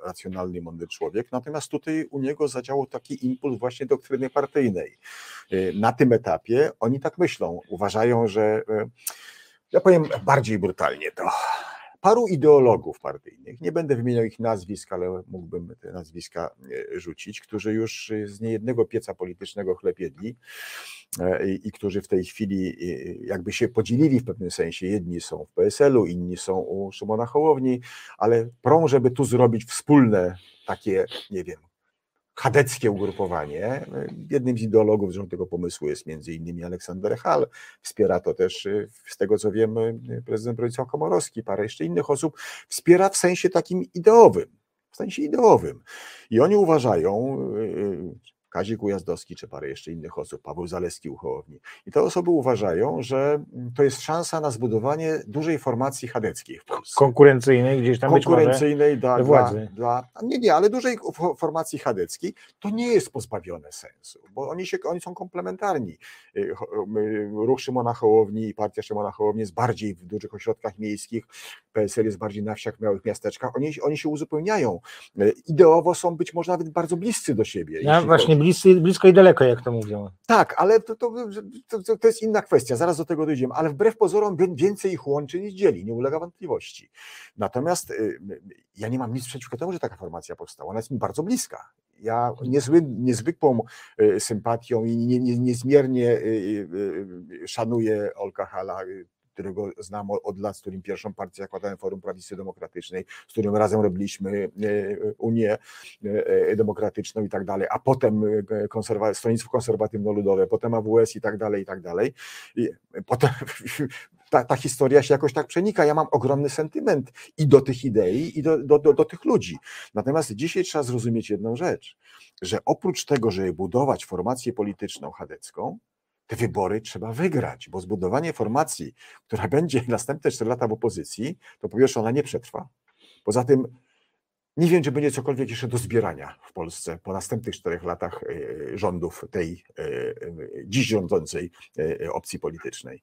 e, racjonalny, mądry człowiek. Natomiast tutaj u niego zadziałał taki impuls właśnie doktryny partyjnej. Na tym etapie oni tak myślą. Uważają, że e, ja powiem bardziej brutalnie to. Paru ideologów partyjnych, nie będę wymieniał ich nazwisk, ale mógłbym te nazwiska e, rzucić, którzy już z niejednego pieca politycznego chleb jedli e, i, i którzy w tej chwili e, jakby się podzielili w pewnym sensie. Jedni są w PSL-u, inni są u Szymona Hołowni, ale prą, żeby tu zrobić wspólne takie, nie wiem, chadeckie ugrupowanie. Jednym z ideologów zresztą tego pomysłu jest między innymi Aleksander Hall. Wspiera to też, z tego co wiem, prezydent Bronisław Komorowski, parę jeszcze innych osób. Wspiera w sensie takim ideowym. W sensie ideowym. I oni uważają, Kazik Ujazdowski czy parę jeszcze innych osób, Paweł Zaleski Uchołowni. I te osoby uważają, że to jest szansa na zbudowanie dużej formacji chadeckiej w Polsce. Konkurencyjnej gdzieś tam Konkurencyjnej dla, dla, dla, nie, nie, ale dużej formacji chadeckiej. To nie jest pozbawione sensu, bo oni, się, oni są komplementarni. Y, y, ruch Szymona Hołowni i partia Szymona Hołowni jest bardziej w dużych ośrodkach miejskich, PSL jest bardziej na wsiach, małych miasteczkach. Oni, oni się uzupełniają. Y, ideowo są być może nawet bardzo bliscy do siebie. Ja właśnie bliscy, blisko i daleko, jak to mówią. Tak, ale to, to, to, to, jest inna kwestia, zaraz do tego dojdziemy, ale wbrew pozorom więcej ich łączy niż dzieli, nie ulega wątpliwości. Natomiast y, ja nie mam nic przeciwko temu, że taka formacja powstała, ona jest mi bardzo bliska. Ja niezły, niezwykłą y, sympatią i nie, nie, niezmiernie y, szanuję Olka Hala, którego znam od lat, z którym pierwszą partię zakładałem Forum Prawicy Demokratycznej, z którym razem robiliśmy e, Unię e, e, Demokratyczną i tak dalej, a potem konserwa- Stronnictwo Konserwatywno-Ludowe, potem AWS i tak dalej, i tak dalej. I potem *laughs* ta, ta historia się jakoś tak przenika. Ja mam ogromny sentyment i do tych idei, i do, do, do, do tych ludzi. Natomiast dzisiaj trzeba zrozumieć jedną rzecz, że oprócz tego, żeby budować formację polityczną chadecką, te wybory trzeba wygrać, bo zbudowanie formacji, która *laughs* będzie następne 4 lata w opozycji, to po pierwsze ona nie przetrwa. Poza tym nie wiem, czy będzie cokolwiek jeszcze do zbierania w Polsce po następnych czterech latach e, rządów tej e, e, dziś rządzącej opcji politycznej.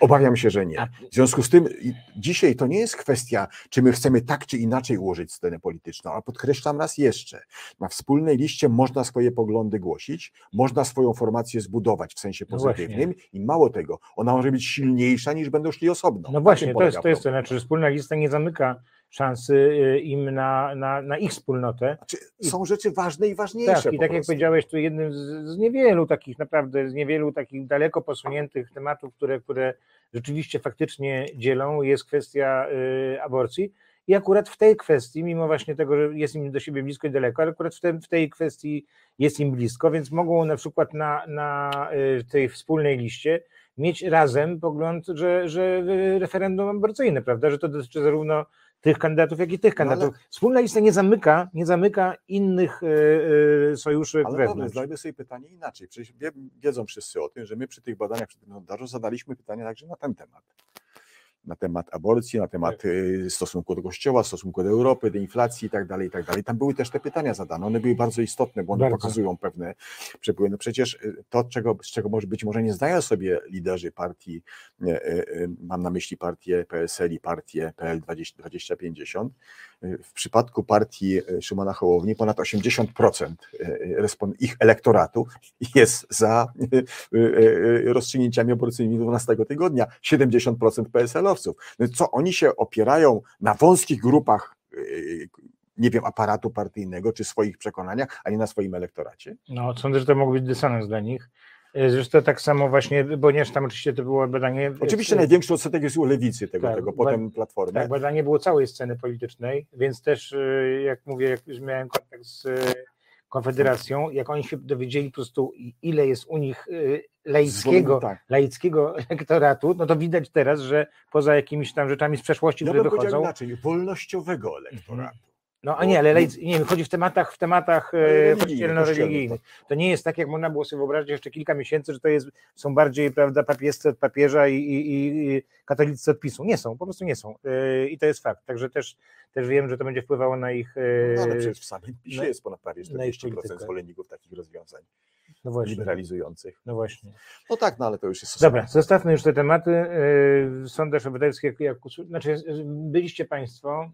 Obawiam się, że nie. W związku z tym dzisiaj to nie jest kwestia, czy my chcemy tak czy inaczej ułożyć scenę polityczną, ale podkreślam raz jeszcze, na wspólnej liście można swoje poglądy głosić, można swoją formację zbudować w sensie no pozytywnym no i mało tego, ona może być silniejsza niż będą szli osobno. No właśnie, to jest, to jest to, znaczy, że wspólna lista nie zamyka szansy y, im na, na, na ich wspólnotę. Znaczy, są rzeczy ważne i ważniejsze. Tak, i tak jak powiedziałeś, to jednym z, z, niewielu takich, naprawdę z niewielu takich daleko posuniętych tematów, które, które rzeczywiście faktycznie dzielą, jest kwestia y, aborcji. I akurat w tej kwestii, mimo właśnie tego, że jest im do siebie blisko i daleko, ale akurat w, te, w tej kwestii jest im blisko, więc mogą na przykład na, na y, tej wspólnej liście mieć razem pogląd, że, że referendum aborcyjne, prawda, że to dotyczy zarówno tych kandydatów, jak i tych kandydatów. No ale... Wspólna lista nie zamyka, nie zamyka innych y, y, sojuszy ale wewnątrz. Ale sobie pytanie inaczej. Przecież wiedzą wszyscy o tym, że my przy tych badaniach, przy tym sondażu zadaliśmy pytania także na ten temat na temat aborcji, na temat tak. y, stosunku do Kościoła, stosunku do Europy, do inflacji i tak dalej, i tak dalej. Tam były też te pytania zadane, one były bardzo istotne, bo one bardzo. pokazują pewne przepływy. No przecież y, to, czego, z czego może być może nie zdają sobie liderzy partii, y, mam na myśli partię PSL i partię PL 2050, w przypadku partii Szymona Hołowni ponad 80% ich elektoratu jest za rozstrzygnięciami aborcyjnymi 12 tygodnia, 70% PSL no co oni się opierają na wąskich grupach nie wiem, aparatu partyjnego czy swoich przekonaniach, a nie na swoim elektoracie? No, sądzę, że to mógł być dysonans dla nich. Yy, zresztą tak samo właśnie, ponieważ tam oczywiście to było badanie... Yy, oczywiście największy odsetek jest u lewicy tego, tak, tego potem Platformy. Tak, badanie było całej sceny politycznej, więc też, jak mówię, jak już miałem kontakt z Konfederacją, jak oni się dowiedzieli po prostu, ile jest u nich y, laickiego, tak. laickiego *laughs* elektoratu, no to widać teraz, że poza jakimiś tam rzeczami z przeszłości, ja które wychodzą... inaczej, wolnościowego elektoratu. No a nie, ale lejc, nie wiem, chodzi w tematach, w tematach e, kościelno-religijnych. Tak. To nie jest tak, jak można było sobie wyobrazić jeszcze kilka miesięcy, że to jest, są bardziej prawda, papiescy od papieża i, i, i katolicy od PiSu. Nie są, po prostu nie są. E, I to jest fakt. Także też, też wiem, że to będzie wpływało na ich. E, no, ale przecież w samym PiSie jest ponad prawie 40% zwolenników takich rozwiązań no właśnie. liberalizujących. No właśnie. No tak, no ale to już jest. Dobra, zostawmy już te tematy. Y, sondaż obywatelski, jak, jak znaczy byliście Państwo,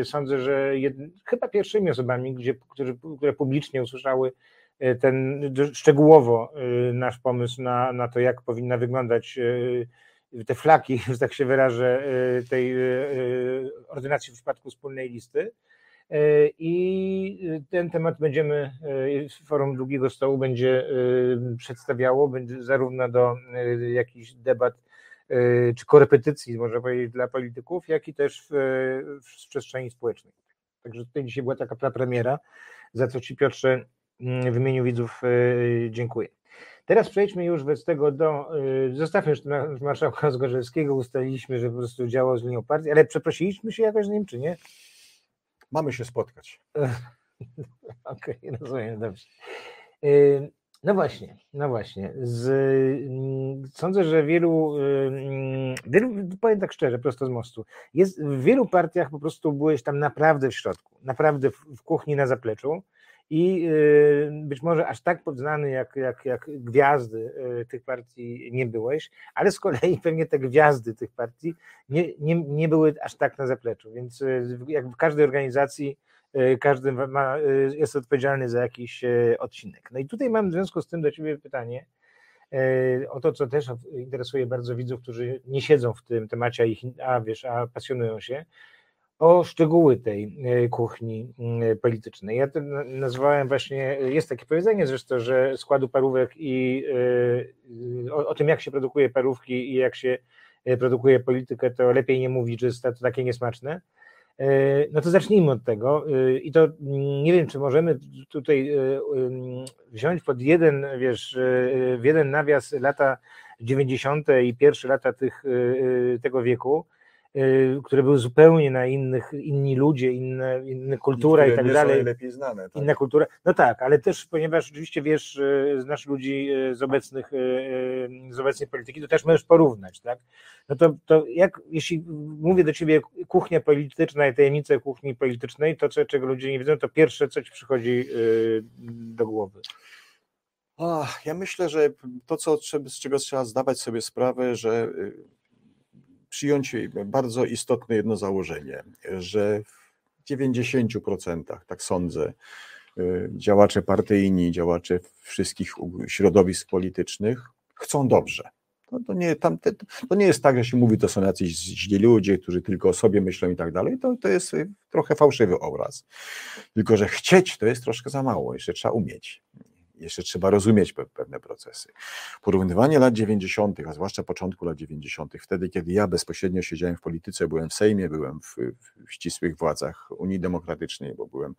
y, sądzę, że jed, chyba pierwszymi osobami, gdzie, którzy, które publicznie usłyszały y, ten szczegółowo nasz pomysł na, na to, jak powinna wyglądać te flaki, *laughs* że tak się wyrażę, tej ordynacji w przypadku wspólnej listy. E, I ten temat będziemy, e, forum długiego stołu będzie e, przedstawiało, będzie zarówno do jakichś debat czy korepetycji, można powiedzieć, dla polityków, jak i też w, w przestrzeni społecznej. Także tutaj dzisiaj była taka premiera, za co Ci Piotrze w imieniu widzów dziękuję. Teraz przejdźmy już bez tego do, zostawmy już marszałka Zgorzelskiego, ustaliliśmy, że po prostu działał z linią partii, ale przeprosiliśmy się jakoś z nim, czy nie? Mamy się spotkać. *laughs* Okej, okay, rozumiem, dobrze. Y, no właśnie, no właśnie. Z, mm, sądzę, że wielu, y, wielu, powiem tak szczerze, prosto z mostu, jest w wielu partiach po prostu byłeś tam naprawdę w środku, naprawdę w, w kuchni na zapleczu i y, być może aż tak podznany jak, jak, jak gwiazdy tych partii nie byłeś, ale z kolei *laughs* pewnie te gwiazdy tych partii nie, nie, nie były aż tak na zapleczu, więc jak w każdej organizacji każdy ma, jest odpowiedzialny za jakiś odcinek. No i tutaj mam w związku z tym do Ciebie pytanie o to, co też interesuje bardzo widzów, którzy nie siedzą w tym temacie, a, ich, a wiesz, a pasjonują się, o szczegóły tej kuchni politycznej. Ja to nazwałem właśnie, jest takie powiedzenie zresztą, że składu parówek i o, o tym, jak się produkuje parówki i jak się produkuje politykę, to lepiej nie mówić, że jest to takie niesmaczne. E, no to zacznijmy od tego. E, I to nie wiem, czy możemy tutaj e, wziąć pod jeden, wiesz, w jeden nawias lata 90. i pierwsze lata tych, tego wieku które były zupełnie na innych, inni ludzie, inne, inne kultura i, tak dalej. lepiej znane. Tak? Inna kultura. No tak, ale też ponieważ oczywiście wiesz, y, znasz ludzi y, z obecnych, z obecnej polityki, to też możesz porównać, tak? No to, to jak, jeśli mówię do ciebie kuchnia polityczna i tajemnice kuchni politycznej, to co, czego ludzie nie widzą, to pierwsze, co ci przychodzi do głowy. ja myślę, że to, co, z czego trzeba zdawać sobie sprawę, że przyjąć bardzo istotne jedno założenie, że w 90%, tak sądzę, y, działacze partyjni, działacze wszystkich środowisk politycznych chcą dobrze. To, to, nie, tam, to nie jest tak, że się mówi, to są jacyś źli ludzie, którzy tylko o sobie myślą i tak dalej. To, to jest trochę fałszywy obraz. Tylko, że chcieć to jest troszkę za mało, jeszcze trzeba umieć jeszcze trzeba rozumieć pewne procesy. Porównywanie lat 90., a zwłaszcza początku lat 90., wtedy, kiedy ja bezpośrednio siedziałem w polityce, byłem w Sejmie, byłem w, w ścisłych władzach Unii Demokratycznej, bo byłem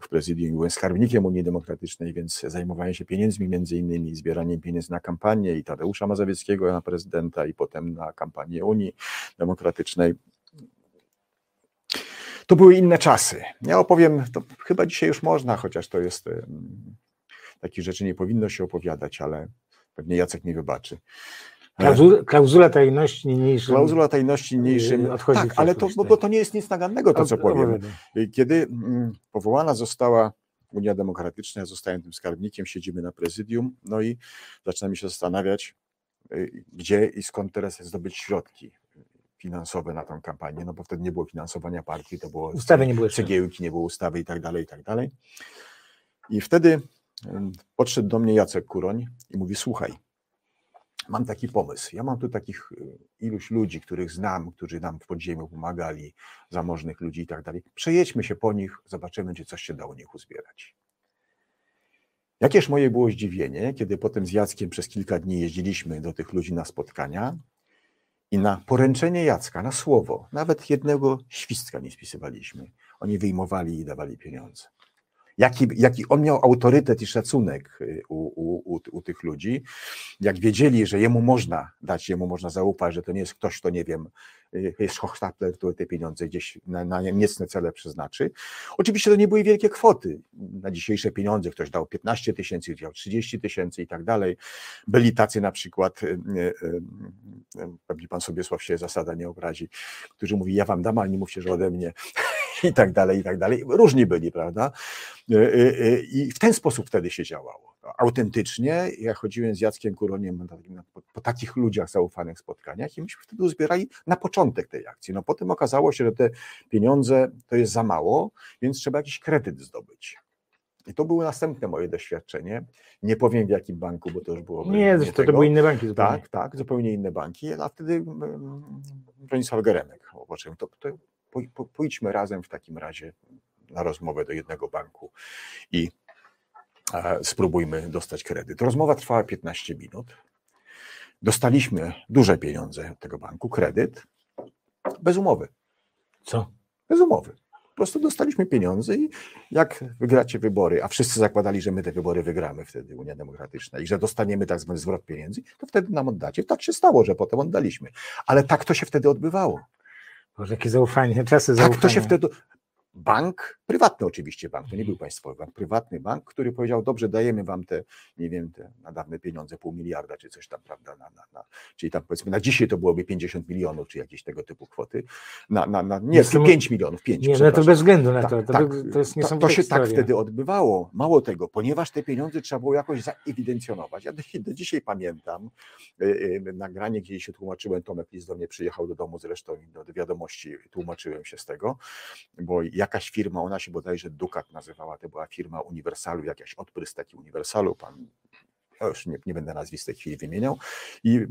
w prezydium, byłem skarbnikiem Unii Demokratycznej, więc zajmowałem się pieniędzmi, między innymi zbieraniem pieniędzy na kampanię i Tadeusza Mazowieckiego na prezydenta i potem na kampanię Unii Demokratycznej To były inne czasy. Ja opowiem, to chyba dzisiaj już można, chociaż to jest takich rzeczy nie powinno się opowiadać, ale pewnie Jacek mi wybaczy. Klauzula, klauzula tajności niniejszym. Klauzula tajności niniejszym. Odchodzi tak, ale to, bo, bo, to nie jest nic nagannego, to co powiem. Kiedy mm, powołana została Unia Demokratyczna, ja zostałem tym skarbnikiem, siedzimy na prezydium, no i zaczynamy się zastanawiać, y, gdzie i skąd teraz zdobyć środki finansowe na tę kampanię, no bo wtedy nie było finansowania partii, to było ustawy nie były cegiełki, nie było ustawy i tak dalej, i tak dalej. I wtedy podszedł do mnie Jacek Kuroń i mówi, słuchaj, mam taki pomysł. Ja mam tu takich y, iluś ludzi, których znam, którzy nam w podziemiu pomagali, zamożnych ludzi i tak dalej. Przejedźmy się po nich, zobaczymy, czy coś się da u nich uzbierać. Jakież moje było zdziwienie, kiedy potem z Jackiem przez kilka dni jeździliśmy do tych ludzi na spotkania i na poręczenie Jacka, na słowo, nawet jednego świstka nie spisywaliśmy. Oni wyjmowali i dawali pieniądze jaki, jaki on miał autorytet i szacunek y, u, u, u, u, tych ludzi, jak wiedzieli, że jemu można dać, jemu można zaufać, że to nie jest ktoś, kto nie wiem, y, jest Hochstapler, który te pieniądze gdzieś na, na niecne cele przeznaczy. Oczywiście to nie były wielkie kwoty. Na dzisiejsze pieniądze ktoś dał 15 tysięcy, ktoś dał 30 tysięcy i tak dalej. Byli tacy na przykład, y, pewnie pan Sobiesław się zasada nie obrazi, którzy mówi, ja wam dam, ale nie mówcie, że ode mnie. *laughs* i tak dalej, i tak dalej. Różni byli, prawda? E, e, e, I w ten sposób wtedy się działało. Autentycznie, ja chodziłem z Jackiem Kuroniem po, po takich ludziach zaufanych spotkaniach i myśmy wtedy uzbierali na początek tej akcji. No potem okazało się, że te pieniądze to jest za mało, więc trzeba jakiś kredyt zdobyć. I to było następne moje doświadczenie. Nie powiem w jakim banku, bo to już było. Nie, nie to, to były inne banki. Zupełnie. Tak, tak, zupełnie inne banki. A wtedy mm, mm, Bronisław Geremek, to, to pójdźmy razem w takim razie na rozmowę do jednego banku i e, spróbujmy dostać kredyt. Rozmowa trwała 15 minut. Dostaliśmy duże pieniądze od tego banku, kredyt, bez umowy. Co? Bez umowy. Po prostu dostaliśmy pieniądze i jak wygracie wybory, a wszyscy zakładali, że my te wybory wygramy wtedy, Unia Demokratyczna, i że dostaniemy tak zwany zwrot pieniędzy, to wtedy nam oddacie. Tak się stało, że potem oddaliśmy. Ale tak to się wtedy odbywało. Boże, jakie zaufanie, czasy zaufania. Tak to się wtedy, bank, prywatny oczywiście bank, to nie był państwowy bank, prywatny bank, który powiedział, dobrze, dajemy wam te, nie wiem, te nadawne pieniądze, pół miliarda czy coś tam, prawda, na, na, na, czyli tam powiedzmy na dzisiaj to byłoby 50 milionów, czy jakieś tego typu kwoty, na, na, na nie, Jestem... 5 milionów, 5, Nie, no to bez względu na tak, to, to, tak, to jest to, to się tak wtedy odbywało, mało tego, ponieważ te pieniądze trzeba było jakoś zaewidencjonować, ja do, do dzisiaj pamiętam yy, yy, nagranie, gdzie się tłumaczyłem, Tomek Lis do mnie przyjechał do domu zresztą do, do wiadomości, tłumaczyłem się z tego, bo jakaś firma, ona się bodajże Dukat nazywała, to była firma Uniwersalu, jakaś odprysk taki Uniwersalu, pan ja już nie, nie będę nazwisk w tej chwili wymieniał, i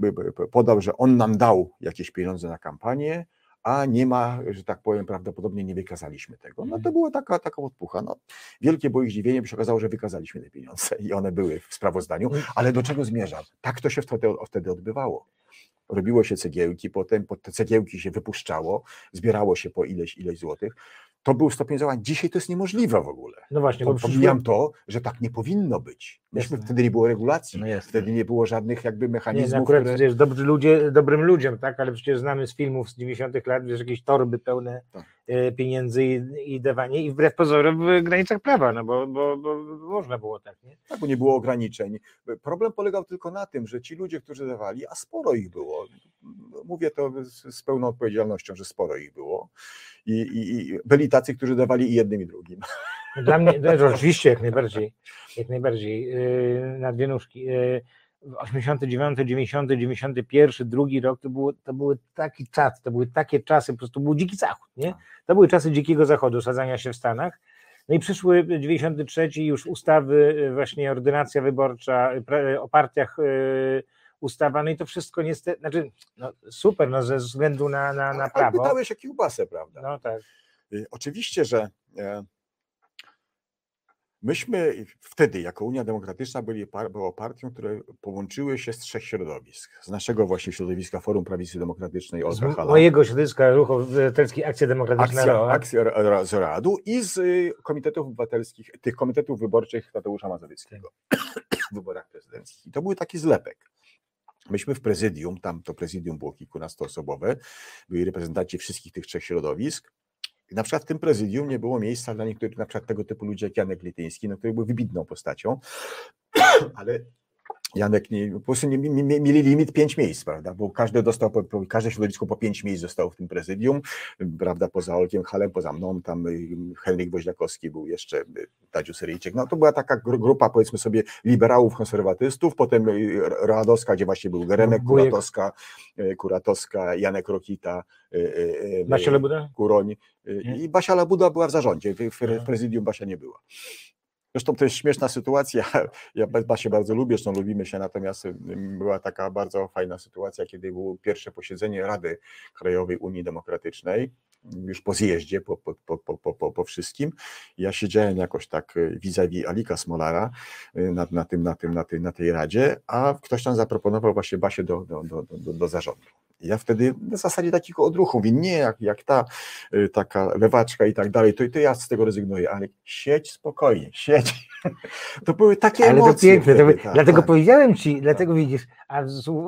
podał, że on nam dał jakieś pieniądze na kampanię, a nie ma, że tak powiem, prawdopodobnie nie wykazaliśmy tego. No to mhm. była taka, taka odpucha. No, wielkie było ich zdziwienie, bo się okazało, że wykazaliśmy te pieniądze i one były w sprawozdaniu, mhm. ale do czego zmierzam? Tak to się wtedy, wtedy odbywało robiło się cegiełki, potem te cegiełki się wypuszczało, zbierało się po ileś, ileś złotych to był stopień działania. Dzisiaj to jest niemożliwe w ogóle. No właśnie, bo pomijam to, że tak nie powinno być. Myśmy wtedy nie było regulacji, no wtedy nie było żadnych jakby mechanizmów. Nie, no akurat które... przecież dobrzy ludzie, dobrym ludziom, tak, ale przecież znamy z filmów z 90 lat, wiesz, jakieś torby pełne tak. E, pieniędzy i, i dawanie i wbrew pozorom w granicach prawa, no bo, bo, bo można było tak, nie? Tak, bo nie było ograniczeń. Problem polegał tylko na tym, że ci ludzie, którzy dawali, a sporo ich było, mówię to z, z pełną odpowiedzialnością, że sporo ich było, i, i, i byli tacy, którzy dawali i jednym i drugim. Dla mnie, no, oczywiście, jak najbardziej, jak najbardziej, yy, na dwie nóżki. Yy, 89, 90, 91, drugi rok, to, było, to były taki czas, to były takie czasy, po prostu był dziki zachód, nie? To były czasy dzikiego zachodu, sadzania się w Stanach. No i przyszły 93 już ustawy, y, właśnie ordynacja wyborcza o partiach y, ustawa, no i to wszystko niestety, znaczy no super, no ze względu na, na, na prawo. Ale pytałeś o kiełbasę, prawda? No tak. Y, oczywiście, że e, myśmy wtedy jako Unia Demokratyczna byli było partią, które połączyły się z trzech środowisk. Z naszego właśnie środowiska Forum Prawicy Demokratycznej od Z mojego środowiska Ruchu Obywatelski Akcja Demokratyczna Akcja, akcja z Radu i z y, komitetów obywatelskich, tych komitetów wyborczych Tadeusza Mazowieckiego w wyborach prezydenckich. I to był taki zlepek. Myśmy w prezydium, tam to prezydium było kilkunastoosobowe, byli reprezentanci wszystkich tych trzech środowisk na przykład w tym prezydium nie było miejsca dla niektórych, na przykład tego typu ludzi jak Janek Lityński, no, który był wybitną postacią, *clears throat* ale Janek nie, po prostu nie, nie, mieli limit pięć miejsc, prawda, bo każdy dostał, po, po, każde środowisko po pięć miejsc zostało w tym prezydium, prawda, poza Olkiem Halem, poza mną, tam y, Henryk Woźniakowski był jeszcze, y, Tadziu Syryjczyk, no to była taka grupa, powiedzmy sobie, liberałów, konserwatystów, potem y, Radowska, gdzie właśnie był Geremek, Kuratowska, Kuratowska, Janek Rokita, Basia Labuda? Kuroń i Basia Labuda była w zarządzie, w prezydium Basia nie była. Zresztą to jest śmieszna sytuacja. *laughs* Ja Basię bardzo lubię, zresztą lubimy się, natomiast była taka bardzo fajna sytuacja, kiedy było pierwsze posiedzenie Rady Krajowej Unii Demokratycznej, już po zjeździe, po, po, po, po, po, po wszystkim. Ja siedziałem jakoś tak y, vis-a-vis Alika Smolara y, na, na, tym, na, tym, na, tej, na tej radzie, a ktoś tam zaproponował właśnie Basię do, do, do, do, do zarządu. Ja wtedy na zasadzie takich odruchów, mówię, nie jak, jak ta y, taka lewaczka i tak dalej, to, to ja z tego rezygnuję, ale siedź spokojnie, siedź. *laughs* To były takie ale emocje. To piękne, wtedy, to, tak, dlatego tak. powiedziałem ci, dlatego widzisz, a,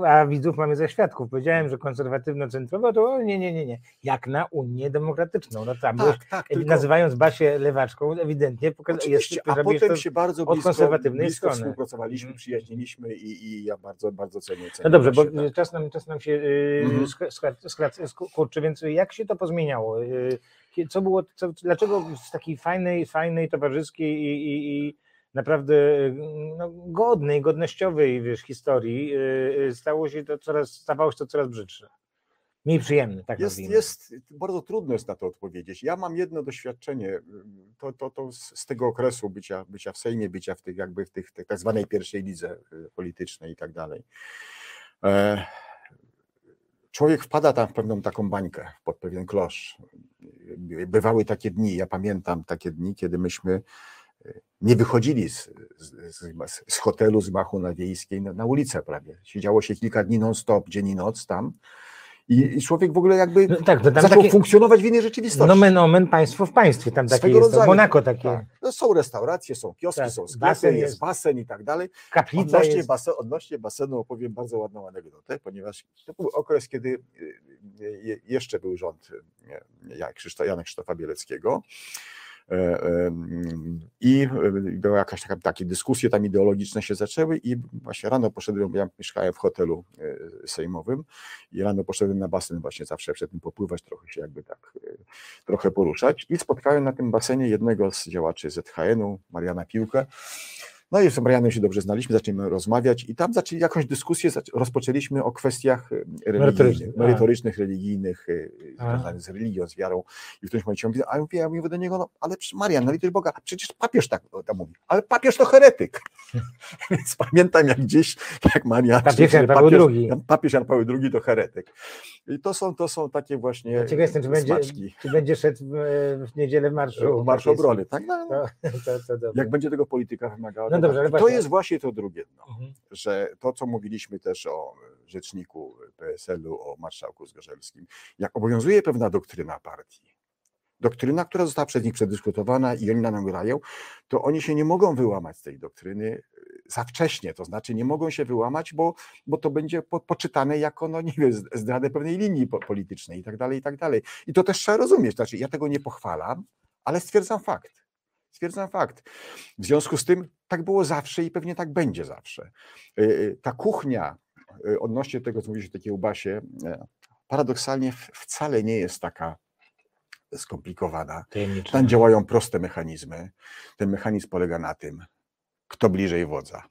a widzów mamy za świadków, powiedziałem, że konserwatywno-centrowo to nie, nie, nie, nie, jak na Unię Demokratyczną. No tam tak, tak, tylko... nazywając Basię lewaczką, ewidentnie jest, a potem się bardzo blisko, konserwatywnej blisko strony. współpracowaliśmy, mm. przyjaźniliśmy i, i ja bardzo, bardzo cenię. cenię no dobrze, bo tak. czas nam, czas nam się yy, mm. skurczy, więc jak się to pozmieniało? Yy, co było, co, dlaczego z takiej fajnej, fajnej, towarzyskiej i, i, i naprawdę no, godnej, godnościowej wiesz, historii stało się to coraz, stawało się to coraz brzydsze? Mniej przyjemny, tak jest, jest Bardzo trudno jest na to odpowiedzieć. Ja mam jedno doświadczenie, to, to, to z tego okresu bycia, bycia w Sejmie, bycia w tych jakby w tych, tych tak zwanej pierwszej lidze y, politycznej i tak dalej. Człowiek wpada tam w pewną taką bańkę, pod pewien klosz. Bywały takie dni, ja pamiętam takie dni, kiedy myśmy e, nie wychodzili z, z, z hotelu, z machu na Wiejskiej na, na ulicę prawie. Siedziało się kilka dni non-stop, dzień i noc tam i, i człowiek w ogóle jakby no tak, zaczął takie, funkcjonować w innej rzeczywistości. Nomen omen, państwo w państwie, tam takie jest, rodzaju, Monako takie. Tak. No są restauracje, są kioski, tak, są sklepy, basen jest, jest basen i tak dalej. Kaplica odnośnie, jest. Basen, odnośnie basenu opowiem bardzo ładną anegdotę, ponieważ to był okres, kiedy y, y, jeszcze był rząd Janek Krzysztofa Bieleckiego I e, była jakaś taka, takie dyskusje tam ideologiczne się zaczęły i właśnie rano poszedłem, ja mieszkałem w hotelu e, sejmowym i rano poszedłem na basen właśnie zawsze przed tym popływać, trochę się jakby tak, trochę poruszać i spotkałem na tym basenie jednego z działaczy ZHN-u, Mariana Piłkę, no i z Marianem się dobrze znaliśmy, zaczęliśmy rozmawiać i tam zaczęli jakąś dyskusję, rozpoczęliśmy o kwestiach e, religijnych, merytorycznych, religijnych, e, związanych z religią, z wiarą. I w którymś momencie mówię, a ja mówię, ja mówię do niego, no ale Marian, na litość Boga, przecież papież tak tam mówi, ale papież to heretyk. *laughs* Więc pamiętam jak gdzieś, jak Marian... Papież Jan Paweł II. Papież Jan Paweł II to heretyk. I to są, to są takie właśnie ja jestem, czy będzie, czy będzie szedł w, niedzielę w marszu. W marszu obrony, tak? No, to, to, to jak będzie tego polityka wymagała, no dobrze, to jest właśnie to drugie dno, mhm. że to, co mówiliśmy też o rzeczniku PSL-u, o marszałku Zgorzelskim, jak obowiązuje pewna doktryna partii, doktryna, która została przez nich przedyskutowana i oni na nią grają, to oni się nie mogą wyłamać z tej doktryny e, za wcześnie, to znaczy nie mogą się wyłamać, bo, bo to będzie po, poczytane jako, no nie wiem, zdradę pewnej linii politycznej i tak dalej, i tak dalej. I to też trzeba rozumieć, znaczy ja tego nie pochwalam, ale stwierdzam fakt. Stwierdzam fakt. W związku z tym tak było zawsze i pewnie tak będzie zawsze. E, e, ta kuchnia odnośnie tego, co mówisz o takiej ubasie, paradoksalnie wcale nie jest taka skomplikowana. Tam działają proste mechanizmy. Ten mechanizm polega na tym, kto bliżej wodza.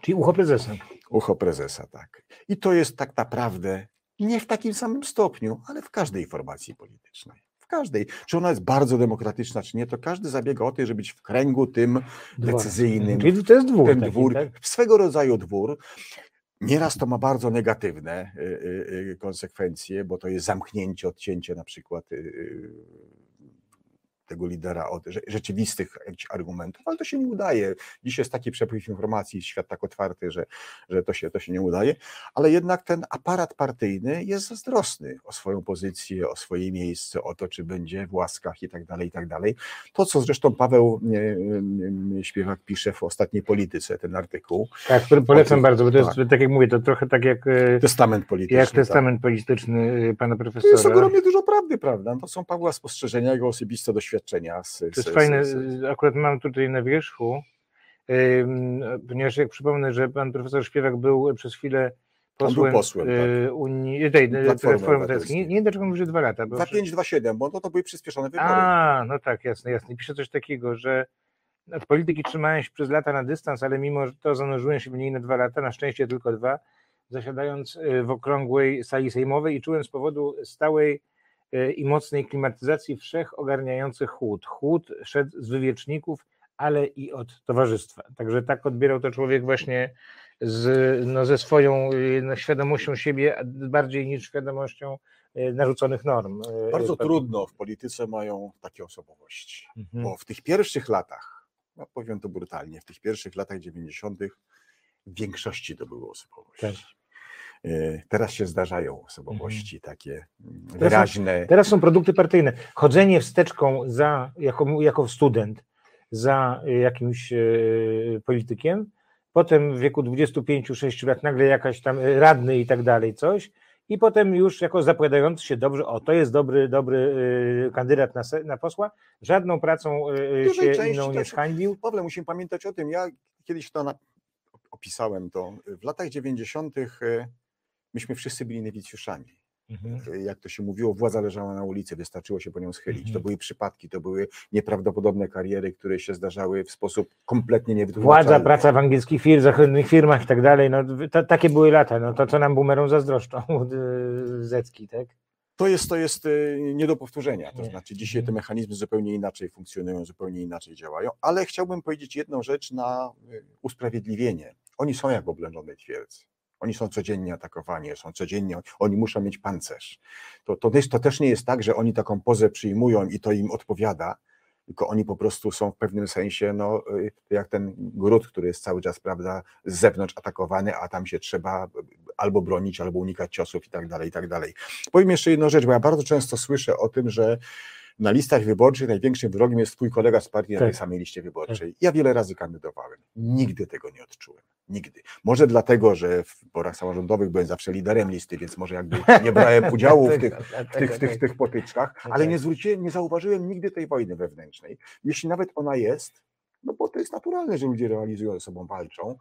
Czyli ucho prezesa. Ucho prezesa, tak. I to jest tak naprawdę nie w takim samym stopniu, ale w każdej formacji politycznej. W każdej. Czy ona jest bardzo demokratyczna, czy nie, to każdy zabiega o to, żeby być w kręgu tym decyzyjnym. Czyli to jest dwór. Ten taki, dwór, tak? swego rodzaju dwór. Nieraz to ma bardzo negatywne y, y, y, konsekwencje, bo to jest zamknięcie, odcięcie na przykład tego lidera od rzeczywistych argumentów, ale to się nie udaje. Dziś jest taki przepływ informacji, świat tak otwarty, że, że to, się, to się nie udaje, ale jednak ten aparat partyjny jest zazdrosny o swoją pozycję, o swoje miejsce, o to, czy będzie w łaskach i tak dalej, i tak dalej. To, co zresztą Paweł Śpiewak pisze w ostatniej polityce, ten artykuł. Tak, który polecam bardzo, bo to jest, tak. tak jak mówię, to trochę tak jak e, testament polityczny. Jak testament tak. polityczny e, pana profesora. To jest ogromnie dużo prawdy, prawda? To są Pawła spostrzeżenia, jego osobiste doświadczenia. Z, to jest z, fajne, z, akurat mam tutaj na wierzchu, ponieważ jak przypomnę, że pan profesor Śpiewak był przez chwilę posłem, posłem tak. Unii, tej, Platformy Nie, nie wiem, dlaczego mówi, że dwa lata. Bo 2,5-2,7, bo to, to były przyspieszone wybory. A, no tak, jasne, jasne. Pisze coś takiego, że od polityki trzymałem się przez lata na dystans, ale mimo to zanurzyłem się w niej na dwa lata, na szczęście tylko dwa, zasiadając w okrągłej sali sejmowej i czułem z powodu stałej i mocnej klimatyzacji wszech ogarniających chłód. Chłód szedł z wywieczników, ale i od towarzystwa. Także tak odbierał to człowiek właśnie z, no, ze swoją no, świadomością siebie, bardziej niż świadomością narzuconych norm. Bardzo trudno w polityce mają takie osobowości, mhm. bo w tych pierwszych latach, no powiem to brutalnie, w tych pierwszych latach 90. w większości to były osobowości. Tak. Teraz się zdarzają osobowości mhm. takie mm, wyraźne. Teraz są, teraz są produkty partyjne. Chodzenie wsteczką za, jako, jako student za jakimś politykiem potem w wieku 25-6 lat nagle jakaś tam y, radny i tak dalej, coś, i potem już jako zapowiadający się dobrze, o to jest dobry, dobry y, kandydat na, na posła, żadną pracą y, się inną nie zhańbił. Pawle, musimy pamiętać o tym, ja kiedyś to na, opisałem to, w latach 90. myśmy wszyscy byli nowicjuszami. Mhm. Jak to się mówiło, władza leżała na ulicy, wystarczyło się po nią schylić. Mhm. To były przypadki, to były nieprawdopodobne kariery, które się zdarzały w sposób kompletnie niewytłumaczalny. Władza, praca w angielskich firm, zachodnich firmach i tak dalej, no, to, takie były lata, no to co nam boomerom zazdroszczą, *laughs* Zecki, tak? To jest, to jest y, nie do powtórzenia. To znaczy, dzisiaj te mhm. mechanizmy zupełnie inaczej funkcjonują, zupełnie inaczej działają, ale chciałbym powiedzieć jedną rzecz na usprawiedliwienie. Oni są jak oblężone twierdzy. Oni są codziennie atakowani, są codziennie, oni muszą mieć pancerz. To, to, to też nie jest tak, że oni taką pozę przyjmują i to im odpowiada, tylko oni po prostu są w pewnym sensie, no, y, jak ten gród, który jest cały czas, prawda, z zewnątrz atakowany, a tam się trzeba albo bronić, albo unikać ciosów i tak dalej, i tak dalej. Powiem jeszcze jedną rzecz, bo ja bardzo często słyszę o tym, że na listach wyborczych największym wrogiem jest twój kolega z partii tak. na tej samej liście wyborczej. Tak. Ja wiele razy kandydowałem. Nigdy tego nie odczułem. Nigdy. Może dlatego, że w porach samorządowych byłem zawsze liderem listy, więc może jakby nie brałem *laughs* udziału w tych, w tych, w tych, w tych potyczkach, ale nie zwróciłem, nie zauważyłem nigdy tej wojny wewnętrznej. Jeśli nawet ona jest, no bo to jest naturalne, że ludzie realizują ze sobą, walczą.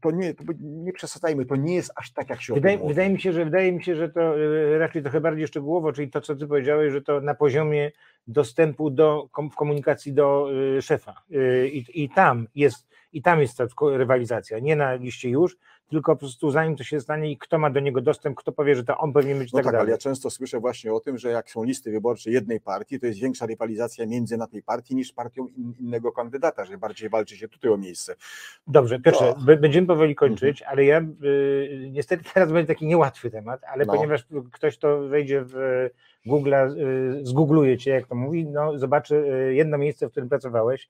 To nie, to nie przesadzajmy, to nie jest aż tak, jak się wydaje, wydaje mi się, że Wydaje mi się, że to e, raczej trochę bardziej szczegółowo, czyli to, co ty powiedziałeś, że to na poziomie dostępu do w komunikacji do e, szefa. E, I, i tam jest i tam jest ta rywalizacja, nie na liście już, tylko po prostu zanim to się stanie i kto ma do niego dostęp, kto powie, że to on powinien być no tak, tak dalej. ale ja często słyszę właśnie o tym, że jak są listy wyborcze jednej partii, to jest większa rywalizacja między na tej partii niż partią in, innego kandydata, że bardziej walczy się tutaj o miejsce. Dobrze, Piotrze, to... będziemy powoli kończyć, mhm. ale ja y, niestety teraz będzie taki niełatwy temat, ale no. ponieważ ktoś to wejdzie w Google, y, zgoogluje cię, jak to mówi, no zobaczy y, jedno miejsce, w którym pracowałeś,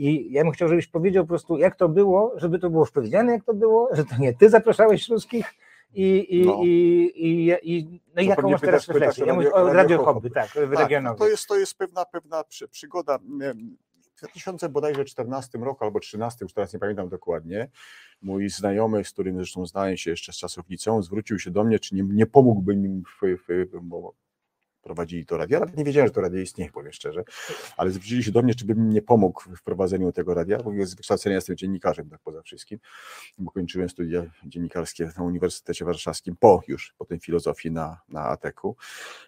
i ja bym chciał, żebyś powiedział po prostu, jak to było, żeby to było już powiedziane, jak to było, że to nie ty zapraszałeś ruskich i, i, no. i, i, i, no i jaką masz teraz refleksję? Ja mówię o Radio Hobby, tak, w tak, no to jest, to jest pewna, pewna przygoda. W 2014 roku albo 2013, już teraz nie pamiętam dokładnie, mój znajomy, z którym zresztą znałem się jeszcze z czasów liceum, zwrócił się do mnie, czy nie, nie pomógłby mi, w, w, bo prowadzili to radio. Nawet nie wiedziałem, że to radio istnieje, powiem szczerze, ale zwrócili się do mnie, czy bym nie pomógł w prowadzeniu tego radia, bo z wykształcenia jestem dziennikarzem, tak poza wszystkim, bo kończyłem studia dziennikarskie na Uniwersytecie Warszawskim po już, po tej filozofii na, na ATEK-u,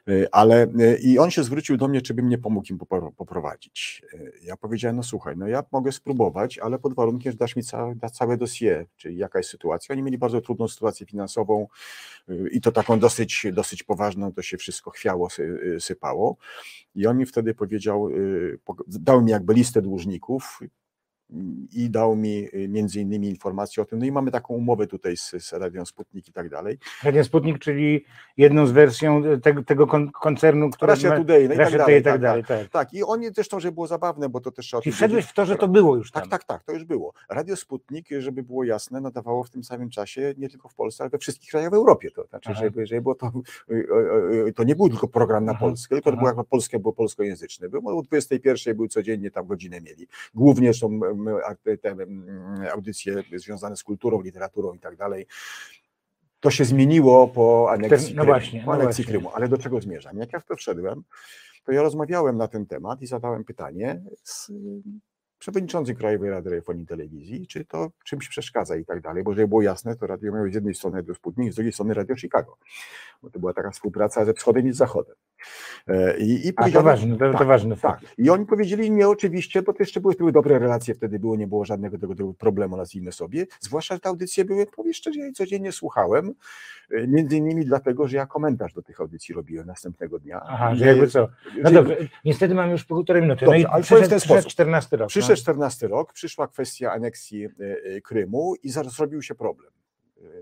y, ale y, i on się zwrócił do mnie, czy bym nie pomógł im poprowadzić. Y, ja powiedziałem, no słuchaj, no ja mogę spróbować, ale pod warunkiem, że dasz mi całe, da całe dossier, czyli jaka jest sytuacja. Oni mieli bardzo trudną sytuację finansową i to taką dosyć, dosyć poważną, to się wszystko chwiało sypało. I on mi wtedy powiedział, y, dał mi jakby listę dłużników, i dał mi y, między innymi informację o tym. No i mamy taką umowę tutaj z, z Radią Sputnik i tak dalej. Radio Sputnik, czyli jedną z wersją tego, tego kon- koncernu, który Russia Today, no i tak dalej, i tak tak, dalej. Tak. Tak, i oni zresztą, że było zabawne, bo to też trzeba Czyli wszedłeś w to, że to było już tam. Tak, tak, tak, to już było. Radio Sputnik, żeby było jasne, nadawało w tym samym czasie nie tylko w Polsce, ale we wszystkich krajach w Europie. To znaczy, Aha. żeby, żeby było to, y, y, y, to nie był tylko program na Aha, Polskę, tylko to aha. był jako polskie, był polskojęzyczny. Był o 21 był codziennie tam godzinę mieli. Głównie są te audycje związane z kulturą, literaturą i tak dalej. To się zmieniło po aneksji, no Krymu, właśnie, po no aneksji właśnie. Krymu. Ale do czego zmierzam? Jak ja w to wszedłem, to ja rozmawiałem na ten temat i zadałem pytanie z y, przewodniczącym Krajowej Rady Radiofonii i Telewizji, czy to czymś przeszkadza i tak dalej, bo żeby było jasne, to radio miało z jednej strony Radio Sputnik, z drugiej strony Radio Chicago, bo to była taka współpraca ze wschodem i z zachodem. E, I, i A to ważne, to, to tak, ważny tak. fakt. I oni powiedzieli nie oczywiście, bo to jeszcze były, były dobre relacje, wtedy było, nie było żadnego tego, tego problemu, nazwijmy sobie. Zwłaszcza, że te audycje były, powiem szczerze, ja je codziennie słuchałem, e, między innymi dlatego, że ja komentarz do tych audycji robiłem następnego dnia. Aha, że jakby co. No że- dobrze, niestety mam już półtorej minuty. Dobrze, no i ale przyszedł, ten przyszedł sposób. 14 rok. Przyszedł 14 rok, przyszła kwestia aneksji e, Krymu i zaraz zrobił się problem.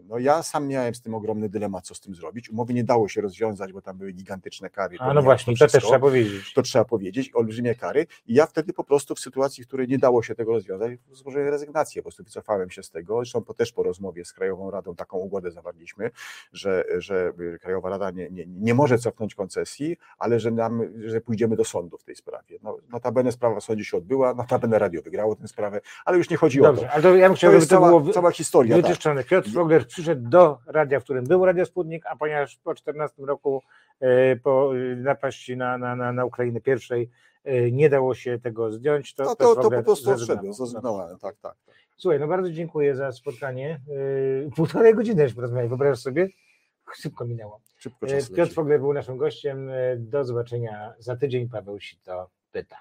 No ja sam miałem z tym ogromny dylemat, co z tym zrobić. Umowy nie dało się rozwiązać, bo tam były gigantyczne kary. A no właśnie, to też wszystko. trzeba powiedzieć. to trzeba powiedzieć, olbrzymie kary. I ja wtedy po prostu w sytuacji, w której nie dało się tego rozwiązać, złożyłem rezygnację. Po prostu wycofałem się z tego. Zresztą po, też po rozmowie z Krajową Radą taką ugodę zawarliśmy, że, że Krajowa Rada nie, nie, nie może cofnąć koncesji, ale że, nam, że pójdziemy do sądu w tej sprawie. No, notabene sprawa w sądzie się odbyła, notabene radio wygrało tę sprawę, ale już nie chodzi o Dobrze, to. ale to ja bym chciał, To żeby jest to cała, było cała historia. Tak. wyczyszczone. Piotr Fogler przyszedł do radia, w którym był Radio Sputnik, a ponieważ po 14 roku e, po e, napaści na, na, na, na Ukrainę pierwszej e, nie dało się tego zdjąć, to, No to, to Fogler po prostu odszedłem, zrezygnowałem, tak, tak. tak. Słuchaj, no bardzo dziękuję za spotkanie. Półtorej godziny już porozmawiać, wyobrażasz sobie? Szybko minęło. Szybko Piotr. Fogler był naszym gościem. Do zobaczenia za tydzień. Paweł Sito pyta.